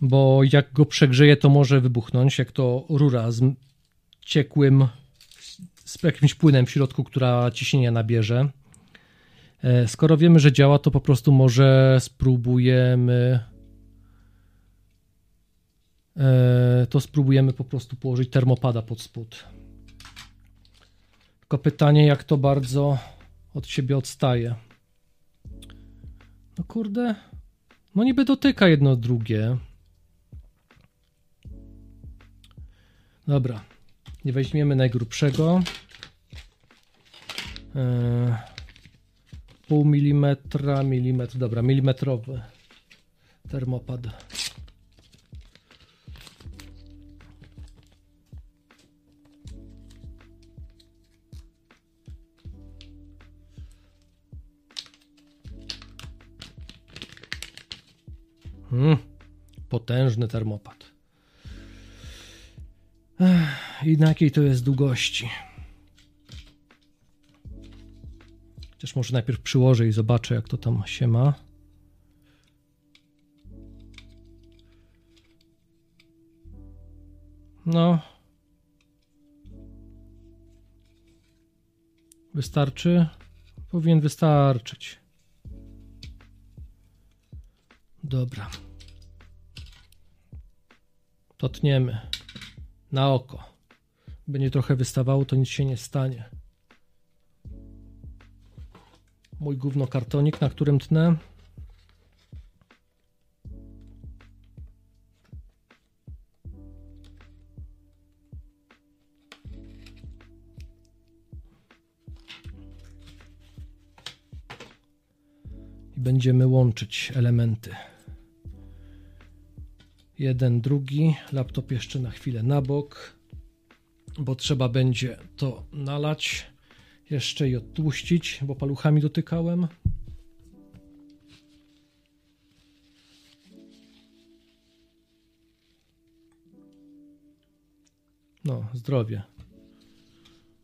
bo jak go przegrzeje, to może wybuchnąć, jak to rura z ciekłym, z jakimś płynem w środku, która ciśnienia nabierze. E, skoro wiemy, że działa, to po prostu może spróbujemy e, to spróbujemy po prostu położyć termopada pod spód. Tylko pytanie, jak to bardzo od siebie odstaje. No kurde, no niby dotyka jedno drugie. Dobra, nie weźmiemy najgrubszego. Eee, pół milimetra, milimetr, dobra, milimetrowy termopad. Hmm, potężny termopad. I na jakiej to jest długości? Chociaż może najpierw przyłożę i zobaczę, jak to tam się ma. No. Wystarczy? Powinien wystarczyć. Dobra. Totniemy. Na oko. Będzie trochę wystawało, to nic się nie stanie. Mój gówno kartonik, na którym tnę. I będziemy łączyć elementy. Jeden, drugi. Laptop jeszcze na chwilę na bok, bo trzeba będzie to nalać jeszcze i odtłuścić, bo paluchami dotykałem. No, zdrowie.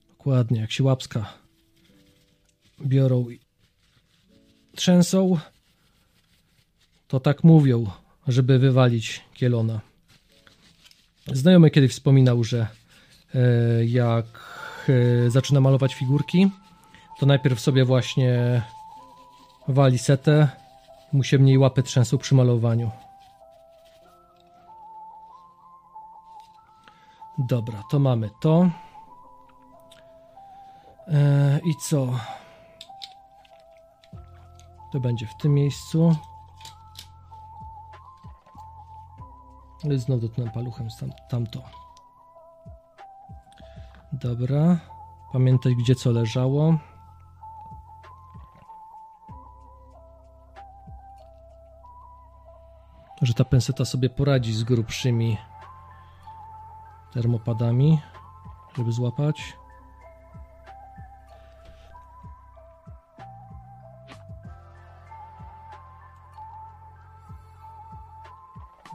Dokładnie, jak się łapska biorą i trzęsą, to tak mówią, żeby wywalić kielona. Znajomy kiedyś wspominał, że jak e, zaczyna malować figurki, to najpierw sobie właśnie wali setę, mu się mniej łapy trzęsą przy malowaniu. Dobra, to mamy to. E, I co? To będzie w tym miejscu. Znowu dotknę paluchem tam, tamto. Dobra. Pamiętaj, gdzie co leżało. Że ta penseta sobie poradzi z grubszymi termopadami, żeby złapać.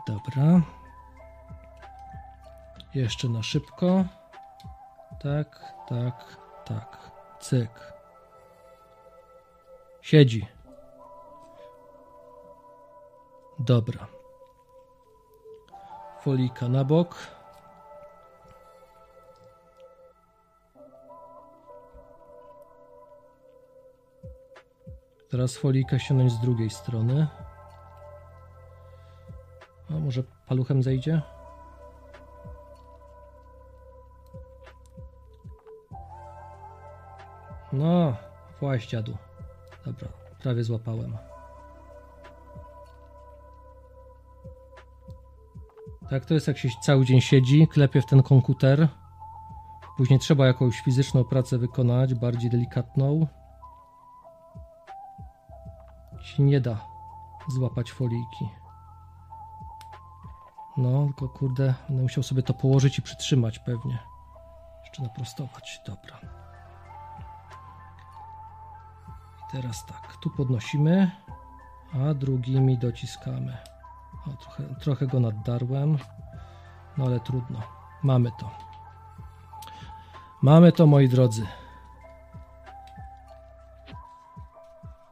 Dobra. Jeszcze na szybko. Tak, tak, tak. Cyk. Siedzi. Dobra. Folika na bok. Teraz folika ściągnąć z drugiej strony. A może paluchem zejdzie? No, właś dziadu. Dobra, prawie złapałem. Tak to jest jak się cały dzień siedzi, klepie w ten komputer. Później trzeba jakąś fizyczną pracę wykonać, bardziej delikatną. Się nie da złapać foliki. No, tylko kurde, będę musiał sobie to położyć i przytrzymać pewnie. Jeszcze naprostować, dobra. Teraz tak, tu podnosimy, a drugimi dociskamy. O, trochę, trochę go naddarłem, no ale trudno. Mamy to. Mamy to, moi drodzy.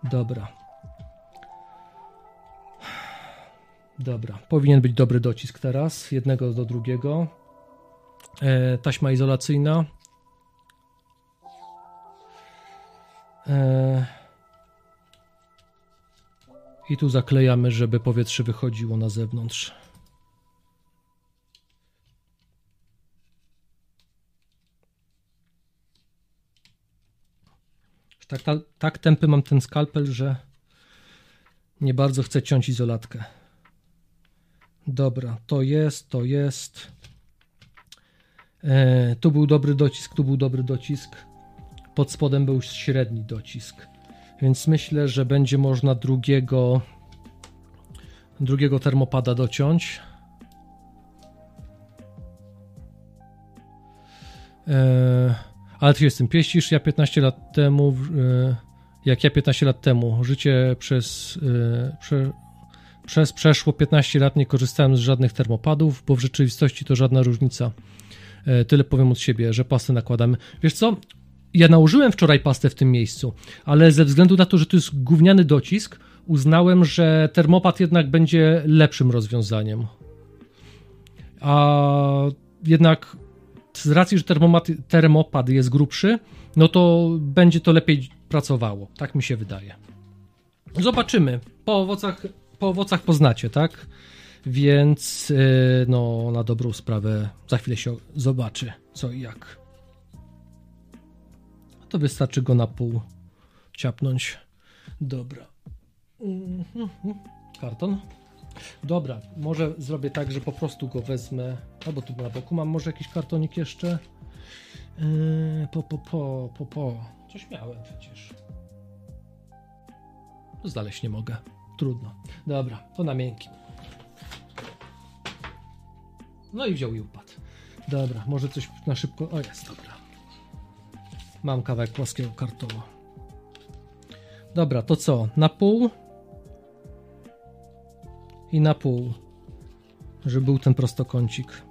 Dobra. Dobra, powinien być dobry docisk teraz, jednego do drugiego. E, taśma izolacyjna. I tu zaklejamy, żeby powietrze wychodziło na zewnątrz. Tak, tak, tak tępy mam ten skalpel, że nie bardzo chcę ciąć izolatkę. Dobra, to jest, to jest. E, tu był dobry docisk, tu był dobry docisk. Pod spodem był średni docisk. Więc myślę, że będzie można drugiego drugiego termopada dociąć. E, ale ty jestem pieścisz, ja 15 lat temu e, jak ja 15 lat temu życie przez, e, prze, przez przeszło 15 lat nie korzystałem z żadnych termopadów, bo w rzeczywistości to żadna różnica. E, tyle powiem od siebie, że pastę nakładamy. Wiesz co? Ja nałożyłem wczoraj pastę w tym miejscu, ale ze względu na to, że to jest gówniany docisk, uznałem, że termopad jednak będzie lepszym rozwiązaniem. A jednak z racji, że termopad, termopad jest grubszy, no to będzie to lepiej pracowało. Tak mi się wydaje. Zobaczymy. Po owocach, po owocach poznacie, tak? Więc yy, no, na dobrą sprawę za chwilę się zobaczy, co i jak. To wystarczy go na pół ciapnąć. Dobra. Mhm. Karton. Dobra, może zrobię tak, że po prostu go wezmę. Albo tu na boku mam może jakiś kartonik jeszcze. Yy, po, po, po, po, po. Coś miałem przecież. Znaleźć nie mogę. Trudno. Dobra, to na miękkim. No i wziął i upadł. Dobra, może coś na szybko. O, jest, dobra. Mam kawałek płaskiego kartonu. Dobra, to co? Na pół? I na pół. Żeby był ten prostokącik.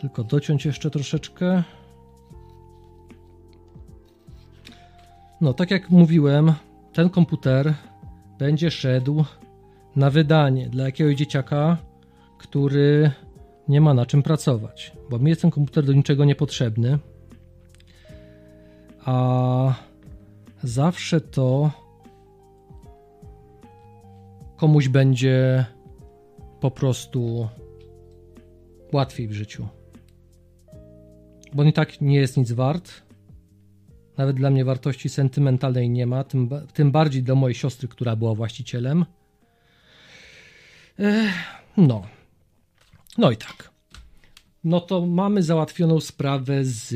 Tylko dociąć jeszcze troszeczkę. No, tak jak mówiłem, ten komputer będzie szedł na wydanie dla jakiegoś dzieciaka, który nie ma na czym pracować, bo mi jest ten komputer do niczego niepotrzebny. A zawsze to komuś będzie po prostu łatwiej w życiu bo on i tak nie jest nic wart. Nawet dla mnie wartości sentymentalnej nie ma, tym, tym bardziej dla mojej siostry, która była właścicielem. Ech, no. No i tak. No to mamy załatwioną sprawę z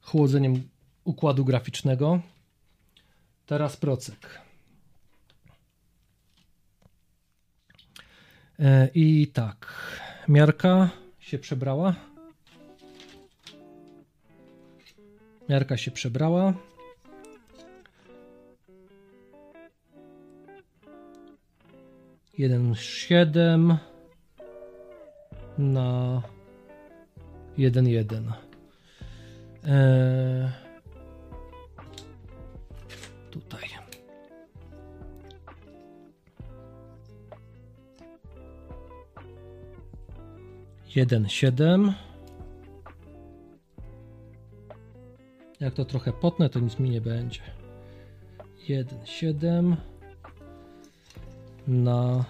chłodzeniem układu graficznego. Teraz procek. E, I tak. Miarka się przebrała. Miarka się przebrała. Jeden siedem na jeden jeden. Eee, tutaj. Jeden siedem. Jak to trochę potnę, to nic mi nie będzie. 1,7 na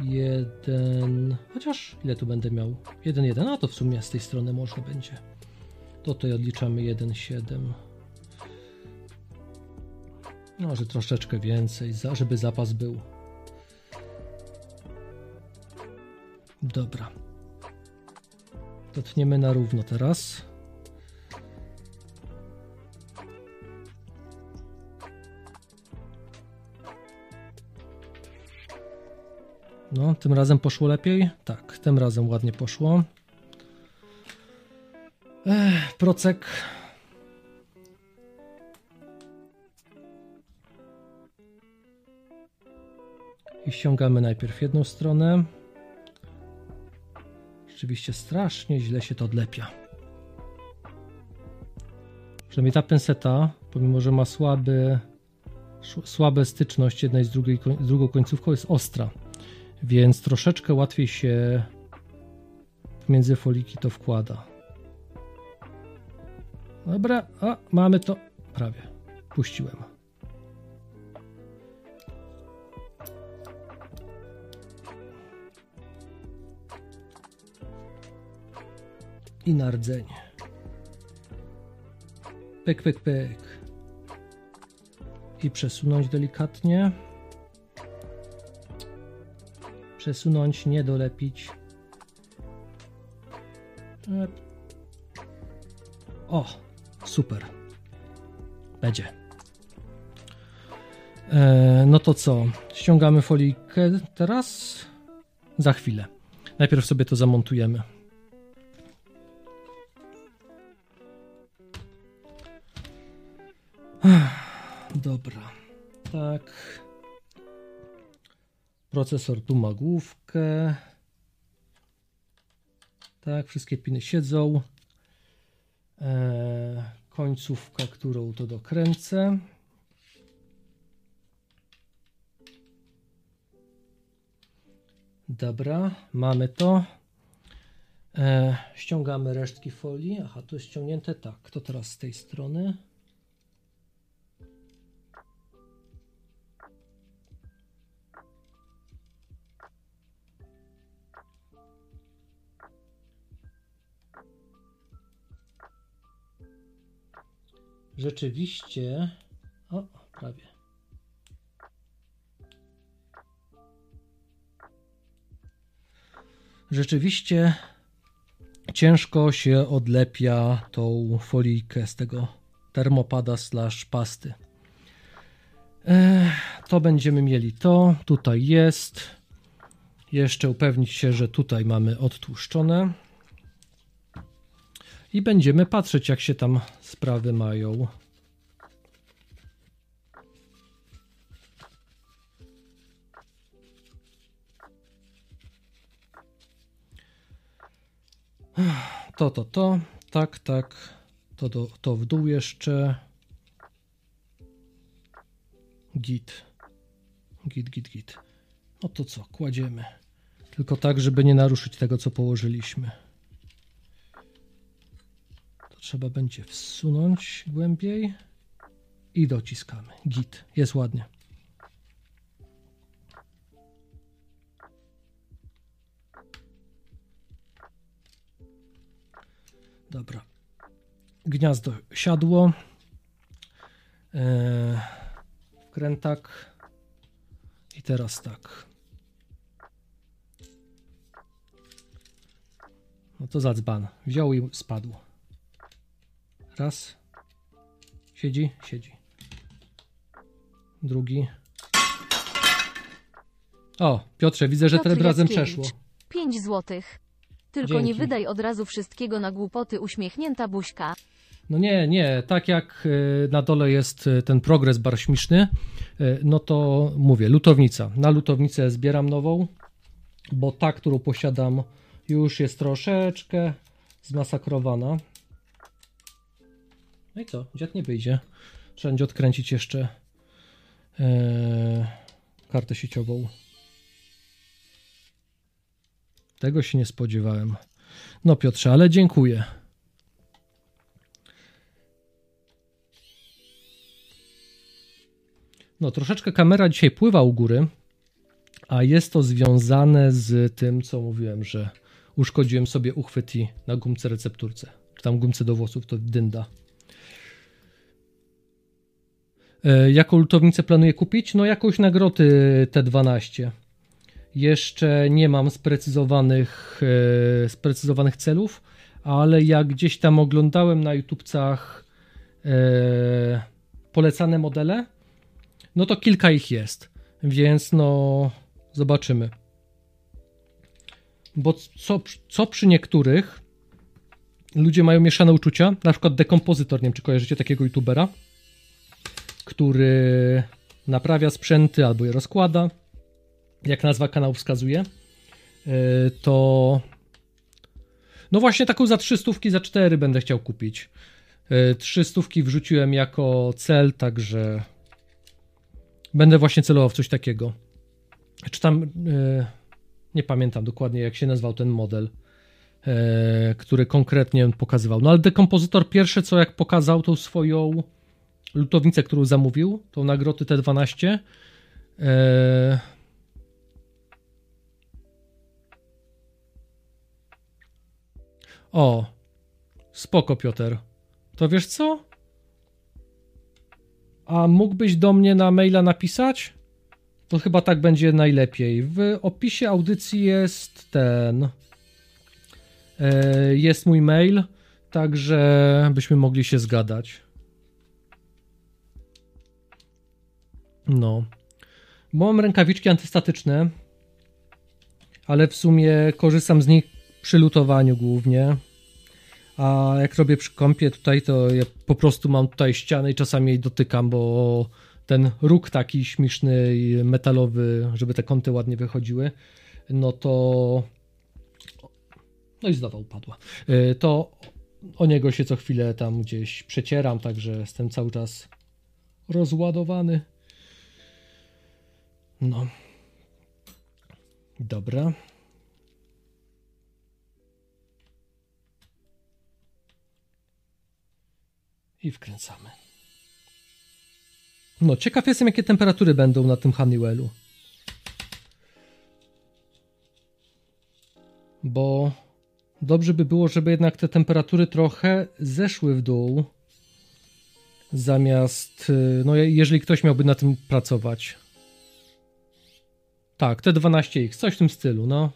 1. Chociaż ile tu będę miał? 1,1. A to w sumie z tej strony można będzie. To tutaj odliczamy 1,7. Może troszeczkę więcej, żeby zapas był. Dobra. To tniemy na równo teraz. No, tym razem poszło lepiej? Tak, tym razem ładnie poszło. Ech, procek. I ściągamy najpierw jedną stronę. Rzeczywiście strasznie źle się to odlepia. Przynajmniej ta penseta, pomimo że ma słaby, słabe styczność jednej z, drugiej, z drugą końcówką, jest ostra. Więc troszeczkę łatwiej się między foliki to wkłada. Dobra, a mamy to prawie. Puściłem. I na rdzenie. Pyk, pyk. I przesunąć delikatnie. Przesunąć, nie dolepić. O, super. Będzie. E, no to co? Ściągamy folijkę teraz? Za chwilę. Najpierw sobie to zamontujemy. Dobra. Tak. Procesor tu ma główkę. Tak, wszystkie piny siedzą. Eee, końcówka, którą to dokręcę. Dobra, mamy to. Eee, ściągamy resztki folii. Aha, to jest ściągnięte tak. To teraz z tej strony. Rzeczywiście. O, prawie. Rzeczywiście ciężko się odlepia tą folijkę z tego termopada slash pasty. to będziemy mieli to. Tutaj jest. Jeszcze upewnić się, że tutaj mamy odtłuszczone i będziemy patrzeć, jak się tam sprawy mają. To, to, to, tak, tak, to, to, to w dół jeszcze. Git, git, git, git. No to co, kładziemy. Tylko tak, żeby nie naruszyć tego, co położyliśmy trzeba będzie wsunąć głębiej i dociskamy. Git, jest ładnie. Dobra. Gniazdo siadło. Eee, wkrętak. I teraz tak. No to zadzban. Wziął i spadł. Raz. Siedzi? Siedzi. Drugi. O, Piotrze, widzę, że Piotr razem przeszło. 5 złotych. Tylko Dzięki. nie wydaj od razu wszystkiego na głupoty uśmiechnięta buźka. No nie, nie, tak jak e, na dole jest e, ten progres bar śmieszny, e, no to mówię, lutownica. Na lutownicę zbieram nową, bo ta, którą posiadam już jest troszeczkę zmasakrowana. No i co? Dziad nie wyjdzie. Trzeba będzie odkręcić jeszcze ee, kartę sieciową. Tego się nie spodziewałem. No Piotrze, ale dziękuję. No, troszeczkę kamera dzisiaj pływa u góry, a jest to związane z tym, co mówiłem, że uszkodziłem sobie uchwyt na gumce recepturce, czy tam gumce do włosów, to dynda. E, jaką lutownicę planuję kupić? No jakąś nagrody T12. Jeszcze nie mam sprecyzowanych, e, sprecyzowanych celów, ale jak gdzieś tam oglądałem na YouTubcach e, polecane modele, no to kilka ich jest, więc no zobaczymy. Bo co, co przy niektórych ludzie mają mieszane uczucia, na przykład dekompozytor, nie wiem czy kojarzycie takiego youtubera, który naprawia sprzęty albo je rozkłada, jak nazwa kanału wskazuje, e, to no właśnie taką za trzy stówki, za cztery będę chciał kupić. E, trzy stówki wrzuciłem jako cel, także będę właśnie celował w coś takiego. Czy tam, e, nie pamiętam dokładnie jak się nazywał ten model, który konkretnie pokazywał. No ale dekompozytor pierwsze co jak pokazał tą swoją lutownicę, którą zamówił, tą nagrodę T12. O, spoko Piotr. To wiesz co? A mógłbyś do mnie na maila napisać? To chyba tak będzie najlepiej. W opisie audycji jest ten. E, jest mój mail, także byśmy mogli się zgadać. No. Bo mam rękawiczki antystatyczne, ale w sumie korzystam z nich przy lutowaniu głównie. A jak robię przy kąpie tutaj, to ja po prostu mam tutaj ścianę i czasami jej dotykam, bo ten róg taki śmieszny metalowy, żeby te kąty ładnie wychodziły, no to no i znowu upadła. Y, to o niego się co chwilę tam gdzieś przecieram, także jestem cały czas rozładowany. No. Dobra. I wkręcamy. No, ciekaw jestem, jakie temperatury będą na tym Honeywellu. Bo dobrze by było, żeby jednak te temperatury trochę zeszły w dół. Zamiast, y, no jeżeli ktoś miałby na tym pracować. Tak, T12X, coś w tym stylu, no.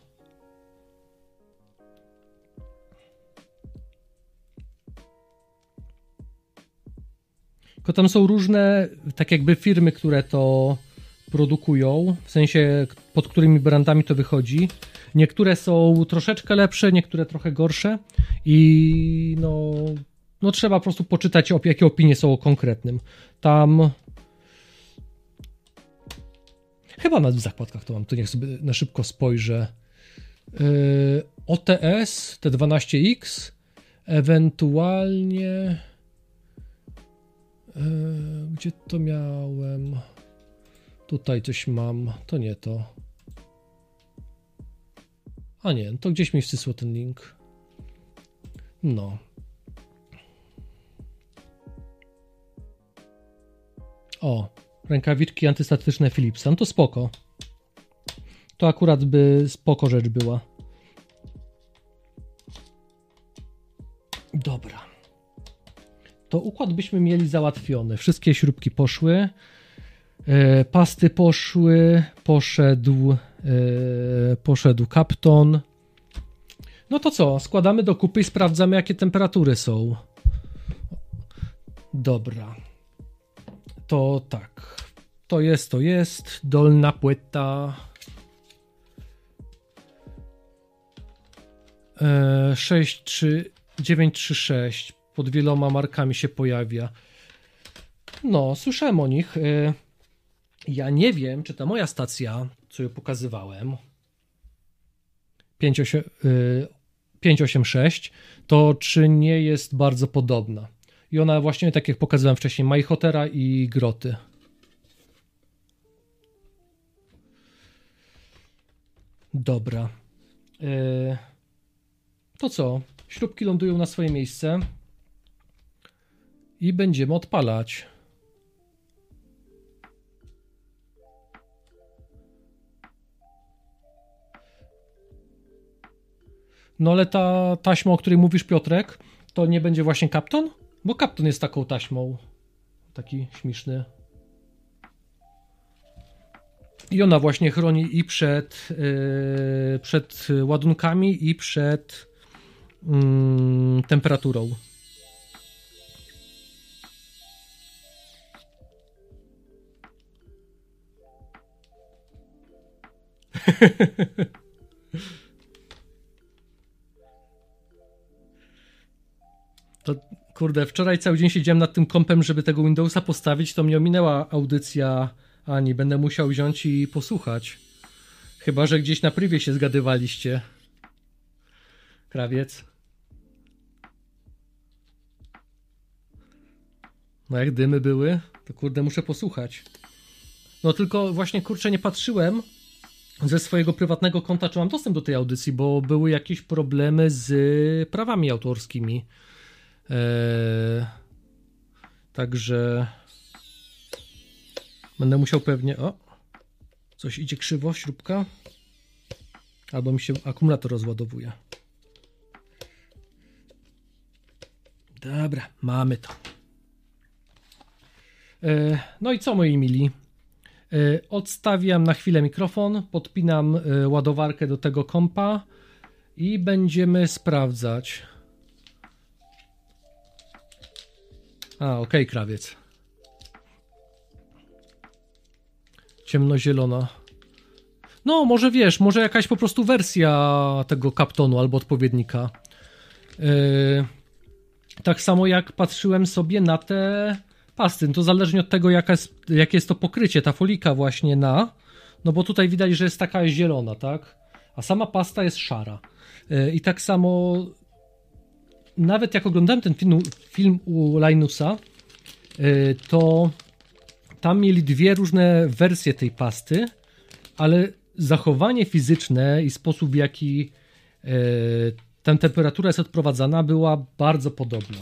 Tylko tam są różne, tak jakby firmy, które to produkują, w sensie pod którymi brandami to wychodzi. Niektóre są troszeczkę lepsze, niektóre trochę gorsze i no, no trzeba po prostu poczytać, jakie opinie są o konkretnym. Tam chyba w zakładkach to mam, to niech sobie na szybko spojrzę. Yy, OTS, T12X, ewentualnie E, gdzie to miałem? Tutaj coś mam. To nie to. A nie, to gdzieś mi wsysło ten link. No. O, rękawiczki antystatyczne Philipsa. No to spoko. To akurat by spoko rzecz była. Dobra to układ byśmy mieli załatwiony. Wszystkie śrubki poszły, e, pasty poszły, poszedł, e, poszedł kapton. No to co, składamy do kupy i sprawdzamy, jakie temperatury są. Dobra. To tak. To jest, to jest. Dolna płyta. E, 6, 3, 9, 3, 6 pod wieloma markami się pojawia. No, słyszałem o nich. Y, ja nie wiem, czy ta moja stacja, co ją pokazywałem, 586, y, to czy nie jest bardzo podobna. I ona właśnie, tak jak pokazywałem wcześniej, ma i hotera i groty. Dobra. Y, to co? Śrubki lądują na swoje miejsce i będziemy odpalać. No ale ta taśma, o której mówisz Piotrek, to nie będzie właśnie Kapton? Bo Kapton jest taką taśmą. Taki śmieszny. I ona właśnie chroni i przed, yy, przed ładunkami, i przed yy, temperaturą. [laughs] To kurde, wczoraj cały dzień siedziałem nad tym kompem, żeby tego Windowsa postawić, to mnie ominęła audycja Ani. Będę musiał wziąć i posłuchać. Chyba, że gdzieś na prywie się zgadywaliście. Krawiec. No jak dymy były, to kurde muszę posłuchać. No tylko właśnie kurczę nie patrzyłem ze swojego prywatnego konta, czy mam dostęp do tej audycji, bo były jakieś problemy z prawami autorskimi. Eee, także będę musiał pewnie. O, coś idzie krzywo, śrubka. Albo mi się akumulator rozładowuje. Dobra, mamy to. E, no i co, moi mili? E, odstawiam na chwilę mikrofon, podpinam e, ładowarkę do tego kompa i będziemy sprawdzać. A, okej, okay, krawiec. Ciemnozielona. No, może wiesz, może jakaś po prostu wersja tego kaptonu albo odpowiednika. Yy, tak samo jak patrzyłem sobie na te pasty, no to zależnie od tego, jaka jest, jakie jest to pokrycie, ta folika właśnie na, no bo tutaj widać, że jest taka zielona, tak? A sama pasta jest szara. Yy, I tak samo nawet jak oglądałem ten film, film u Linusa, yy, to tam mieli dwie różne wersje tej pasty, ale zachowanie fizyczne i sposób w jaki e, ta temperatura jest odprowadzana była bardzo podobna.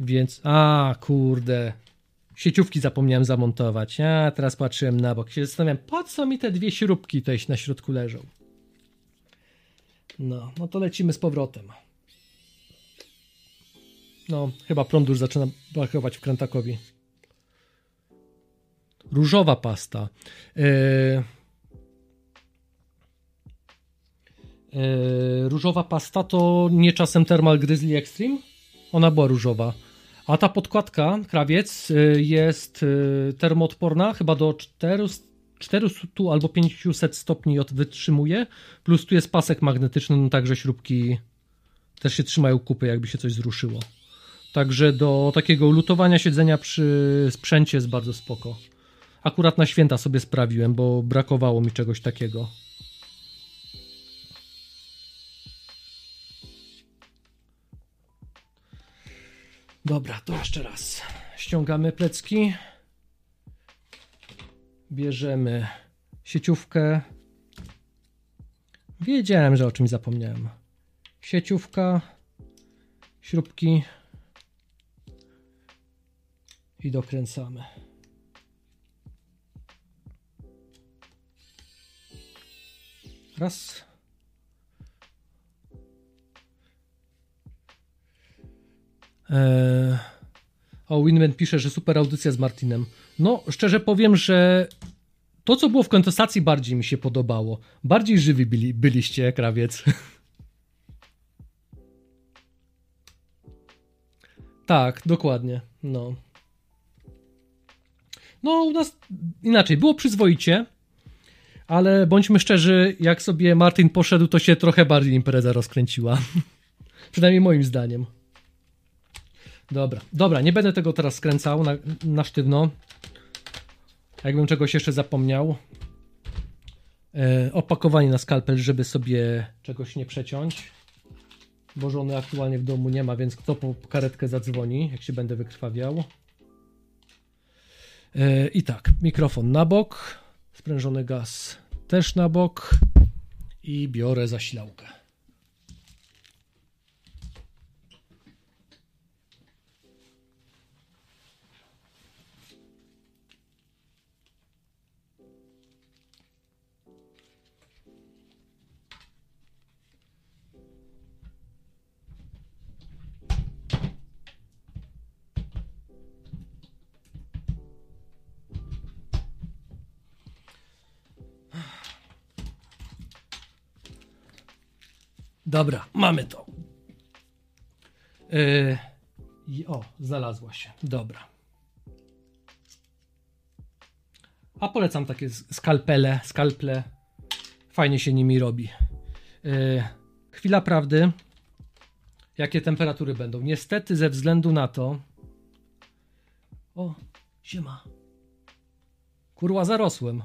Więc, a kurde, sieciówki zapomniałem zamontować. Ja teraz patrzyłem na bok, się zastanawiam, po co mi te dwie śrubki tutaj na środku leżą. No, no to lecimy z powrotem. No, chyba prąd już zaczyna brakować w Krętakowi. Różowa pasta. Yy... Yy, różowa pasta to nie czasem Thermal Grizzly Extreme? Ona była różowa. A ta podkładka, krawiec, yy, jest termoodporna, chyba do 400, 400 albo 500 stopni wytrzymuje. Plus tu jest pasek magnetyczny, no także śrubki też się trzymają kupy, jakby się coś zruszyło. Także do takiego lutowania siedzenia przy sprzęcie jest bardzo spoko. Akurat na święta sobie sprawiłem, bo brakowało mi czegoś takiego. Dobra, to jeszcze raz. Ściągamy plecki. Bierzemy sieciówkę. Wiedziałem, że o czymś zapomniałem. Sieciówka, śrubki i dokręcamy. Raz. Eee, o, Winman pisze, że super audycja z Martinem. No, szczerze powiem, że to, co było w kontestacji, bardziej mi się podobało. Bardziej żywi byli, byliście, krawiec. [laughs] tak, dokładnie. No. No, u nas inaczej. Było przyzwoicie, ale bądźmy szczerzy, jak sobie Martin poszedł, to się trochę bardziej impreza rozkręciła. [laughs] Przynajmniej moim zdaniem. Dobra, dobra, nie będę tego teraz skręcał na, na sztywno. Jakbym czegoś jeszcze zapomniał. E, opakowanie na skalpel, żeby sobie czegoś nie przeciąć. Bo żony aktualnie w domu nie ma, więc kto po karetkę zadzwoni, jak się będę wykrwawiał. E, I tak, mikrofon na bok, sprężony gaz też na bok i biorę zasilałkę. Dobra, mamy to. Yy, o, znalazła się. Dobra. A polecam takie skalpele, skalple. Fajnie się nimi robi. Yy, chwila prawdy. Jakie temperatury będą? Niestety ze względu na to... O, siema. Kurwa, zarosłem.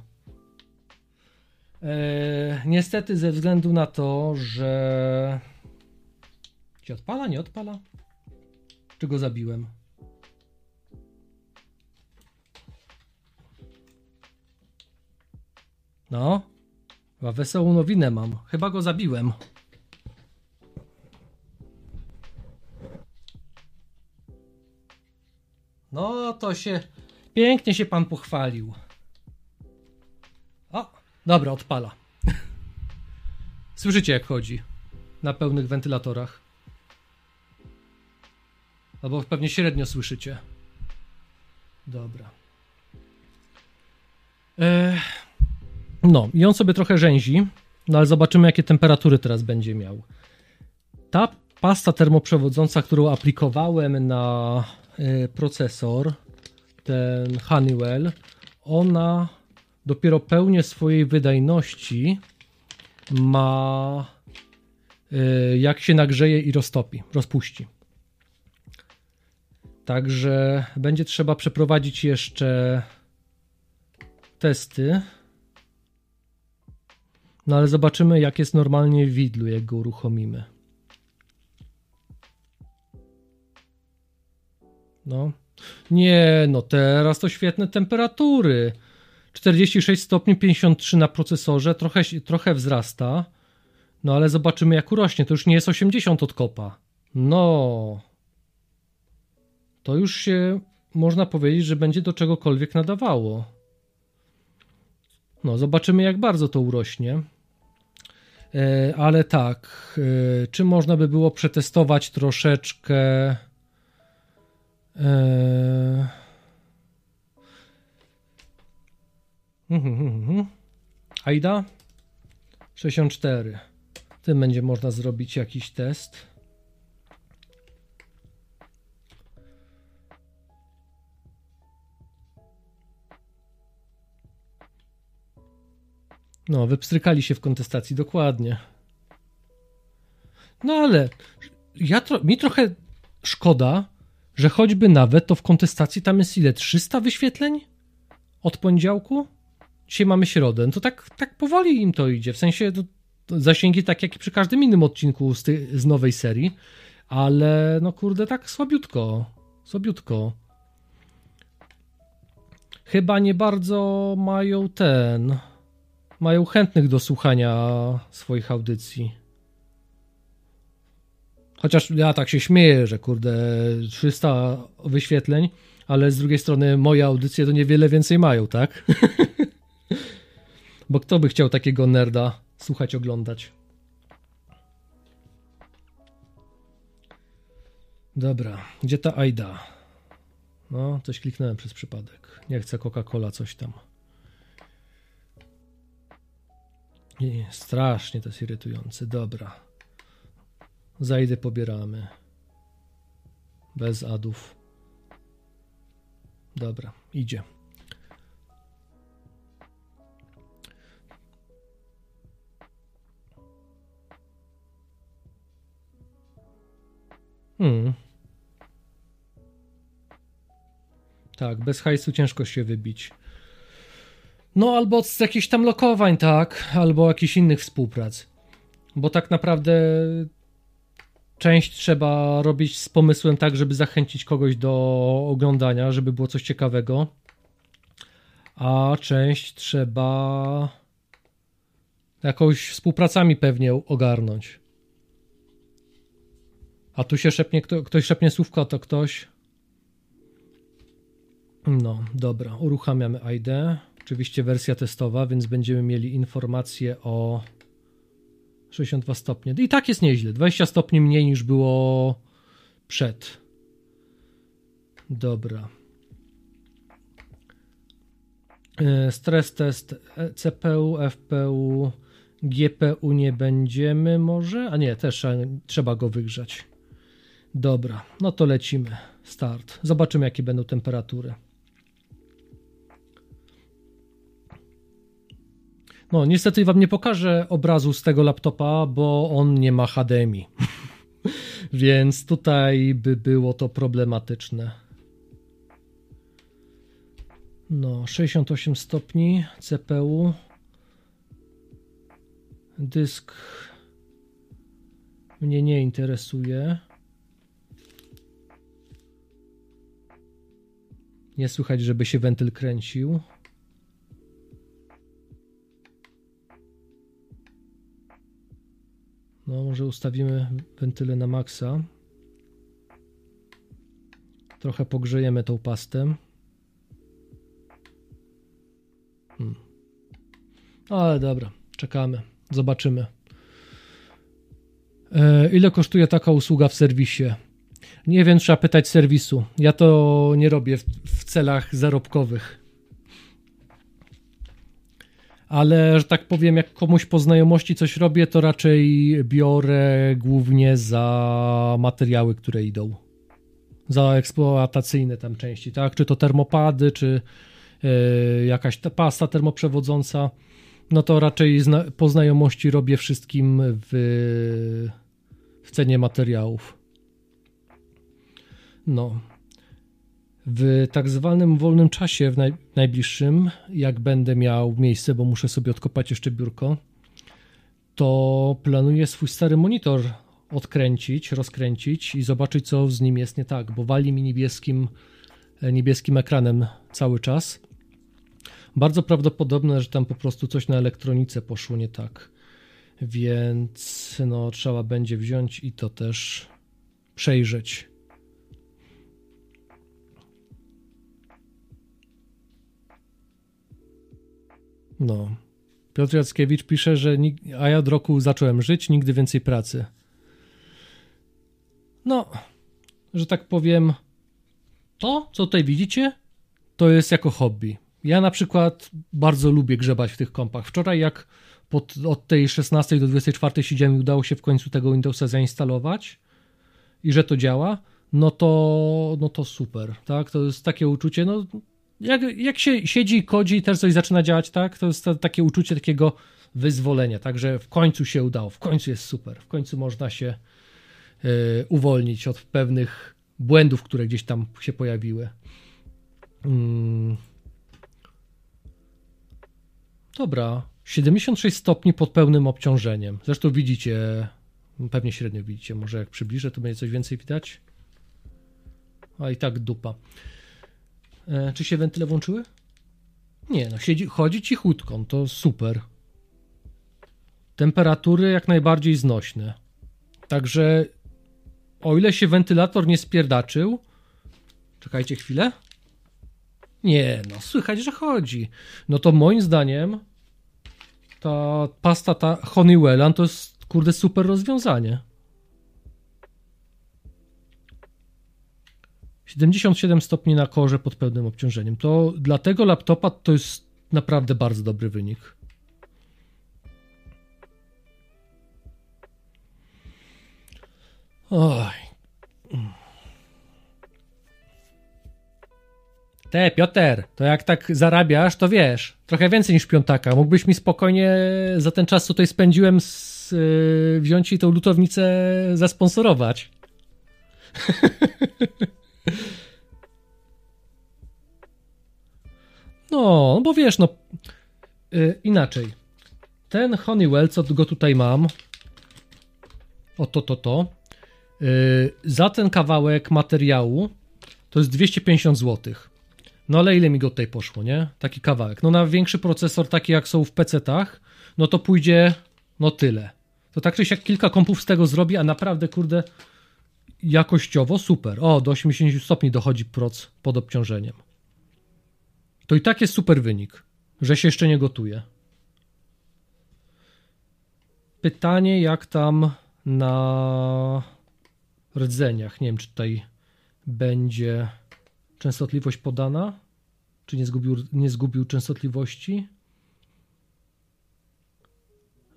E, niestety ze względu na to, że ci odpala, nie odpala? Czy go zabiłem? No, chyba wesołą nowinę mam. Chyba go zabiłem. No to się pięknie się pan pochwalił. Dobra, odpala. Słyszycie, jak chodzi na pełnych wentylatorach. Albo pewnie średnio słyszycie. Dobra. E, no, i on sobie trochę rzęzi, no ale zobaczymy, jakie temperatury teraz będzie miał. Ta pasta termoprzewodząca, którą aplikowałem na e, procesor, ten Honeywell, ona dopiero pełnię swojej wydajności ma e, jak się nagrzeje i roztopi, rozpuści. Także będzie trzeba przeprowadzić jeszcze testy. No ale zobaczymy, jak jest normalnie w widlu, jak go uruchomimy. No. Nie, no teraz to świetne temperatury. 46 stopni 53 na procesorze, trochę, trochę wzrasta. No ale zobaczymy, jak urośnie. To już nie jest 80 od kopa. No to już się można powiedzieć, że będzie do czegokolwiek nadawało. No, zobaczymy, jak bardzo to urośnie. E, ale tak, e, czy można by było przetestować troszeczkę. E, mhm, mhm, mhm. Aida 64. Tym będzie można zrobić jakiś test. No, wypstrykali się w kontestacji, dokładnie. No ale ja tro mi trochę szkoda, że choćby nawet to w kontestacji tam jest ile? 300 wyświetleń? Od poniedziałku? Dzisiaj mamy środę. No to tak, tak powoli im to idzie. W sensie to, to zasięgi tak jak i przy każdym innym odcinku z, ty, z nowej serii. Ale no kurde, tak słabiutko. Słabiutko. Chyba nie bardzo mają ten mają chętnych do słuchania swoich audycji. Chociaż ja tak się śmieję, że kurde 300 wyświetleń, ale z drugiej strony moje audycje to niewiele więcej mają, tak? [laughs] Bo kto by chciał takiego nerda słuchać, oglądać? Dobra, gdzie ta Aida? No, coś kliknąłem przez przypadek. Nie chcę Coca-Cola, coś tam. Nie, strasznie to jest irytujące. Dobra. Zajdę pobieramy. Bez adów. Dobra, idzie. Tak, bez hajsu ciężko się wybić. No albo z jakichś tam lokowań, tak, albo jakichś innych współprac. Bo tak naprawdę część trzeba robić z pomysłem tak, żeby zachęcić kogoś do oglądania, żeby było coś ciekawego. A część trzeba jakąś współpracami pewnie ogarnąć. A tu się szepnie, ktoś szepnie słówko, to ktoś. No, dobra, uruchamiamy ID. Oczywiście wersja testowa, więc będziemy mieli informację o 62 stopnie. I tak jest nieźle. 20 stopni mniej niż było przed. Dobra. E, stres test e, CPU, FPU, GPU nie będziemy może? A nie, też trzeba go wygrzać. Dobra, no to lecimy. Start. Zobaczymy jakie będą temperatury. No, niestety wam nie pokażę obrazu z tego laptopa, bo on nie ma HDMI. [laughs] Więc tutaj by było to problematyczne. No, 68 stopni CPU. Dysk mnie nie interesuje. Nie słychać, żeby się wentyl kręcił. No, może ustawimy wentyle na maksa. Trochę pogrzejemy tą pastę. Hmm. Ale dobra, czekamy. Zobaczymy. E, ile kosztuje taka usługa w serwisie? Nie wiem, trzeba pytać serwisu. Ja to nie robię w, w celach zarobkowych. Ale, że tak powiem, jak komuś po znajomości coś robię, to raczej biorę głównie za materiały, które idą. Za eksploatacyjne tam części, tak? Czy to termopady, czy yy, jakaś ta pasta termoprzewodząca. No to raczej po znajomości robię wszystkim w, w cenie materiałów. No. W tak zwanym wolnym czasie, w naj, najbliższym, jak będę miał miejsce, bo muszę sobie odkopać jeszcze biurko, to planuję swój stary monitor odkręcić, rozkręcić i zobaczyć, co z nim jest nie tak, bo wali mi niebieskim, niebieskim ekranem cały czas. Bardzo prawdopodobne, że tam po prostu coś na elektronice poszło nie tak. Więc no, trzeba będzie wziąć i to też przejrzeć. No. Piotr Jackiewicz pisze, że a ja od roku zacząłem żyć, nigdy więcej pracy. No, że tak powiem, to, co tutaj widzicie, to jest jako hobby. Ja na przykład bardzo lubię grzebać w tych kompach. Wczoraj jak pod, od tej 16 do 24 siedziałem i udało się w końcu tego Windowsa zainstalować i że to działa, no to, no to super, tak? To jest takie uczucie, no jak, jak się siedzi i kodzi też coś zaczyna działać, tak? To jest to, takie uczucie takiego wyzwolenia, tak? Że w końcu się udało, w końcu jest super, w końcu można się y, uwolnić od pewnych błędów, które gdzieś tam się pojawiły. Mm. Dobra, 76 stopni pod pełnym obciążeniem. Zresztą widzicie, pewnie średnio widzicie, może jak przybliżę, to będzie coś więcej widać. A i tak dupa. E, czy się wentyle włączyły? Nie, no siedzi, chodzi cichutką, to super. Temperatury jak najbardziej znośne. Także o ile się wentylator nie spierdaczył, czekajcie chwilę. Nie, no słychać, że chodzi. No to moim zdaniem ta pasta ta Honeywella to jest kurde super rozwiązanie. 77 stopni na korze pod pełnym obciążeniem. To dla tego laptopa to jest naprawdę bardzo dobry wynik. Oj. Te, Piotr, to jak tak zarabiasz, to wiesz, trochę więcej niż piątaka. Mógłbyś mi spokojnie za ten czas, co tutaj spędziłem, z, yy, wziąć i tą lutownicę zasponsorować. [laughs] No, bo wiesz, no yy, inaczej. Ten Honeywell, co go tutaj mam, o to, to, to, yy, za ten kawałek materiału to jest 250 zł. No ale ile mi go tutaj poszło, nie? Taki kawałek. No na większy procesor, taki jak są w PC-tach, no to pójdzie, no tyle. To tak czy siak kilka kompów z tego zrobi, a naprawdę, kurde, jakościowo super. O, do 80 stopni dochodzi proc pod obciążeniem. To i tak jest super wynik, że się jeszcze nie gotuje. Pytanie, jak tam na rdzeniach. Nie wiem, czy tutaj będzie częstotliwość podana, czy nie zgubił, nie zgubił częstotliwości.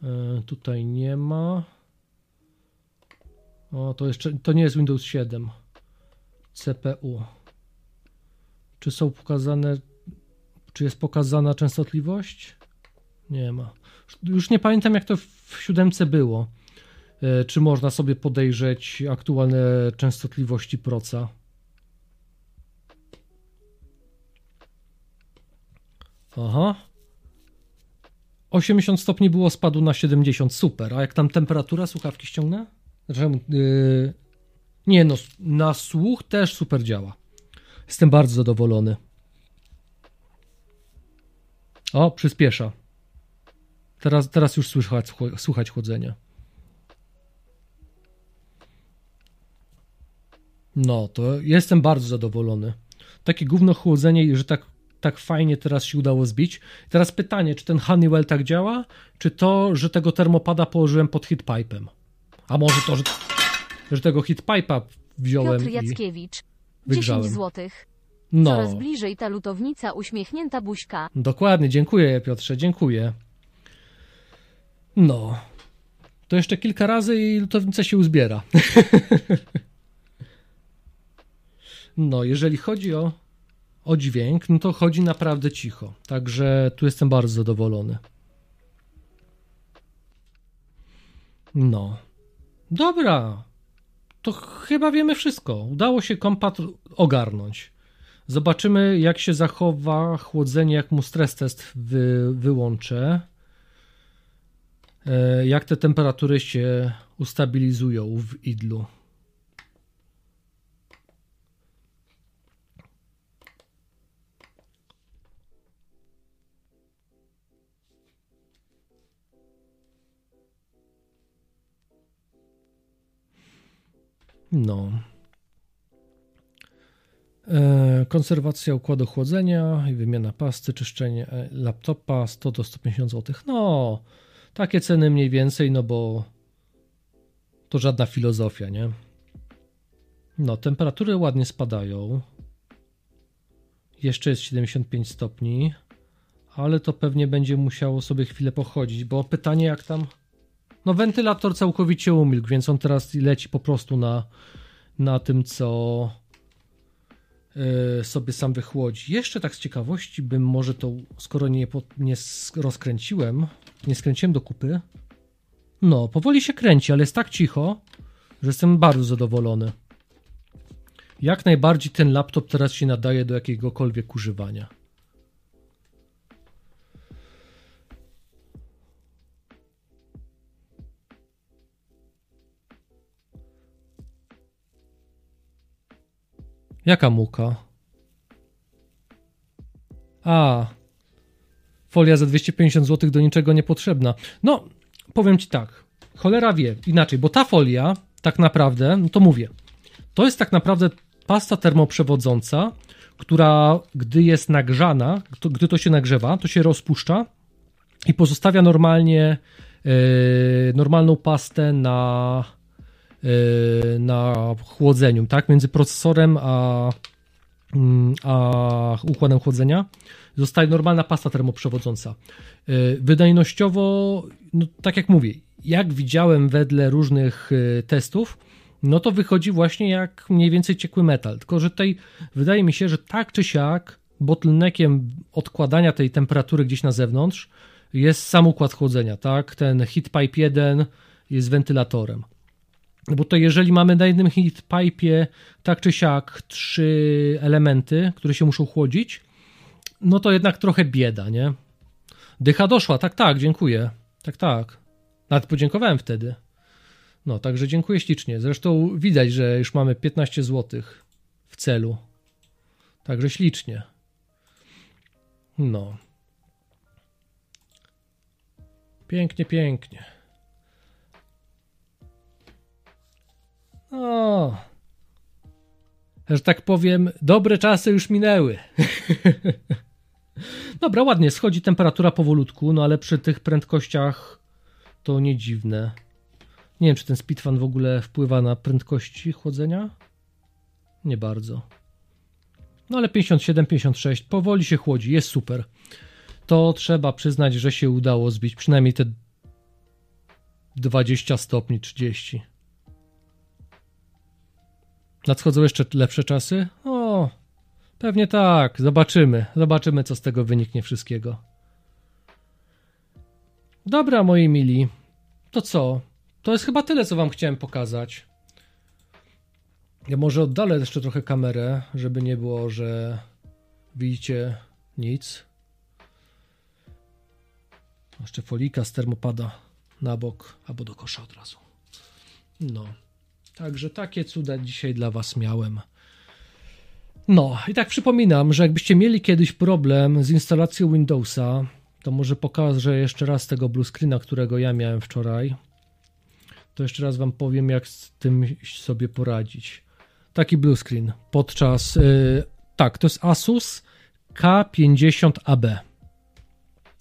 E, tutaj nie ma. O, to jeszcze to nie jest Windows 7 CPU. Czy są pokazane czy jest pokazana częstotliwość? Nie ma. Już nie pamiętam jak to w siódemce było. E, czy można sobie podejrzeć aktualne częstotliwości proca? Aha. 80 stopni było spadu na 70, super. A jak tam temperatura, słuchawki ściągnę? Znaczy, yy, nie no, na słuch też super działa. Jestem bardzo zadowolony. O, przyspiesza. Teraz, teraz już słychać, słuchać chodzenia. No, to jestem bardzo zadowolony. Takie gówno chłodzenie, że tak, tak fajnie teraz się udało zbić. Teraz pytanie, czy ten Honeywell tak działa, czy to, że tego termopada położyłem pod hitpipe'em? A może to, że, że tego hitpipe'a wziąłem Piotr i Jackiewicz. 10 wygrzałem. złotych. No, Coraz bliżej ta lutownica uśmiechnięta buźka. dokładnie, dziękuję Piotrze, dziękuję. No, to jeszcze kilka razy i lutownica się uzbiera. [laughs] no, jeżeli chodzi o, o dźwięk, no to chodzi naprawdę cicho. Także tu jestem bardzo zadowolony. No. Dobra. To chyba wiemy wszystko. Udało się kompat ogarnąć. Zobaczymy, jak się zachowa chłodzenie, jak mu stres test wy, wyłączę. E, Jak te temperatury się ustabilizują w idlu. No. E, Konserwacja układu chłodzenia i wymiana pasty, czyszczenie e, laptopa 100 do 150 zł. No, takie ceny mniej więcej, no bo to żadna filozofia, nie? No, temperatury ładnie spadają. Jeszcze jest 75 stopni, ale to pewnie będzie musiało sobie chwilę pochodzić, bo pytanie jak tam. No, wentylator całkowicie umilkł, więc on teraz leci po prostu na, na tym, co e, sobie sam wychłodzi. Jeszcze tak z ciekawości bym może to, skoro nie, nie rozkręciłem, nie skręciłem do kupy. No, powoli się kręci, ale jest tak cicho, że jestem bardzo zadowolony. Jak najbardziej ten laptop teraz się nadaje do jakiegokolwiek używania. Jaka muka? A, folia za 250 zł do niczego niepotrzebna. No, powiem ci tak, cholera wie, inaczej, bo ta folia, tak naprawdę, no to mówię, to jest tak naprawdę pasta termoprzewodząca, która gdy jest nagrzana, to, gdy to się nagrzewa, to się rozpuszcza i pozostawia normalnie e, normalną pastę na, na chłodzeniu, tak? Między procesorem a, mm, a układem chłodzenia zostaje normalna pasta termoprzewodząca. E, Wydajnościowo, no, tak jak mówię, jak widziałem wedle różnych e, testów, no to wychodzi właśnie jak mniej więcej ciekły metal. Tylko, że tutaj wydaje mi się, że tak czy siak bottleneckiem odkładania tej temperatury gdzieś na zewnątrz jest sam układ chłodzenia, tak? Ten heat pipe 1 jest wentylatorem. Bo to jeżeli mamy na jednym heat pipe'ie tak czy siak trzy elementy, które się muszą chłodzić, no to jednak trochę bieda, nie? Dycha doszła, tak, tak, dziękuję. Tak, tak. Nawet podziękowałem wtedy. No, także dziękuję ślicznie. Zresztą widać, że już mamy 15 zł w celu. Także ślicznie. No. Pięknie, pięknie. O. Że tak powiem, dobre czasy już minęły. [laughs] Dobra, ładnie, schodzi temperatura powolutku, no ale przy tych prędkościach to nie dziwne. Nie wiem, czy ten speedfan w ogóle wpływa na prędkości chłodzenia? Nie bardzo. No ale 57, 56, powoli się chłodzi, jest super. To trzeba przyznać, że się udało zbić przynajmniej te 20 stopni, 30. Nadchodzą jeszcze lepsze czasy? O, pewnie tak. Zobaczymy. Zobaczymy, co z tego wyniknie wszystkiego. Dobra, moi mili. To co? To jest chyba tyle, co wam chciałem pokazać. Ja może oddalę jeszcze trochę kamerę, żeby nie było, że widzicie nic. Jeszcze folika z termopada na bok albo do kosza od razu. No. Także takie cuda dzisiaj dla Was miałem. No i tak przypominam, że jakbyście mieli kiedyś problem z instalacją Windowsa, to może pokażę jeszcze raz tego blue screena, którego ja miałem wczoraj. To jeszcze raz Wam powiem, jak z tym sobie poradzić. taki blue screen podczas. Yy, tak, to jest Asus K50AB.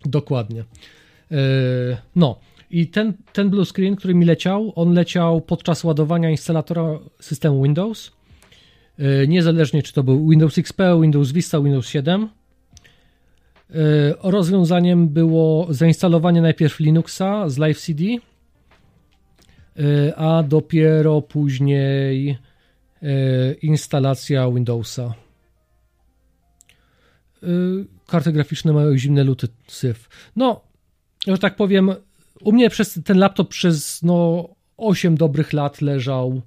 Dokładnie. Yy, no. I ten, ten blue screen, który mi leciał, on leciał podczas ładowania instalatora systemu Windows. Yy, niezależnie czy to był Windows XP, Windows Vista, Windows 7. Yy, rozwiązaniem było zainstalowanie najpierw Linuxa z Live CD, yy, a dopiero później instalacja Windowsa. Karty graficzne mają zimne luty syf. No, że tak powiem, u mnie przez ten laptop przez no 8 dobrych lat leżał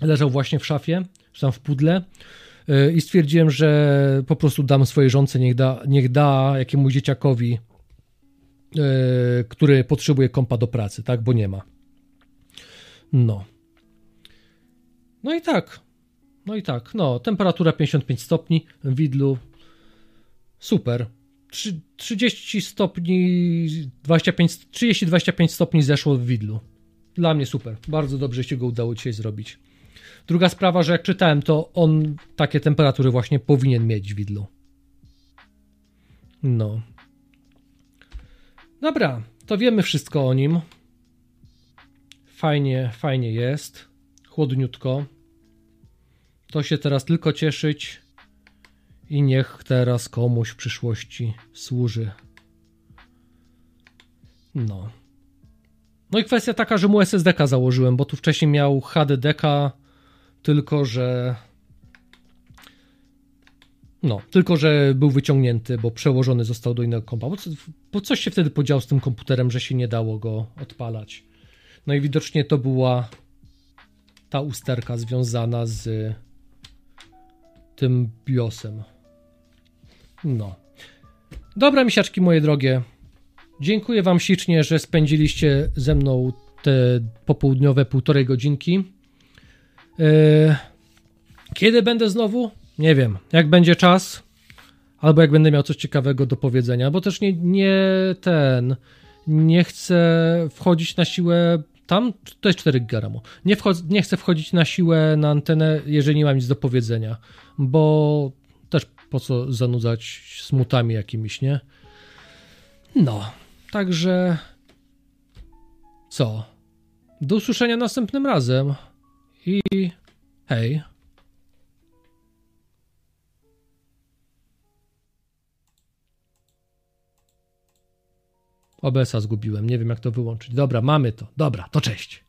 leżał właśnie w szafie, czy tam w pudle i stwierdziłem, że po prostu dam swojej żonce, niech da, niech da jakiemuś dzieciakowi, który potrzebuje kompa do pracy, tak, bo nie ma. No. No i tak. No i tak. No, temperatura 55 stopni widlu. Super. 30 stopni, 25, 30-25 stopni zeszło w widlu. Dla mnie super. Bardzo dobrze się go udało dzisiaj zrobić. Druga sprawa, że jak czytałem, to on takie temperatury właśnie powinien mieć w widlu. No. Dobra, to wiemy wszystko o nim. Fajnie, fajnie jest. Chłodniutko. To się teraz tylko cieszyć i niech teraz komuś w przyszłości służy. No. No i kwestia taka, że mu SSD założyłem, bo tu wcześniej miał HDD, tylko że. No, tylko że był wyciągnięty, bo przełożony został do innego kompa. Bo, bo coś się wtedy podziało z tym komputerem, że się nie dało go odpalać. No i widocznie to była ta usterka związana z tym BIOSem. No. Dobra, misiaczki moje drogie. Dziękuję Wam ślicznie, że spędziliście ze mną te popołudniowe półtorej godzinki. Yy, kiedy będę znowu? Nie wiem. Jak będzie czas, albo jak będę miał coś ciekawego do powiedzenia, bo też nie, nie ten. Nie chcę wchodzić na siłę. Tam to jest 4 GB. Nie, nie chcę wchodzić na siłę na antenę, jeżeli nie mam nic do powiedzenia, bo po co zanudzać smutami jakimiś, nie? No, także co? Do usłyszenia następnym razem i hej. OBS-a zgubiłem, nie wiem jak to wyłączyć. Dobra, mamy to. Dobra, to cześć.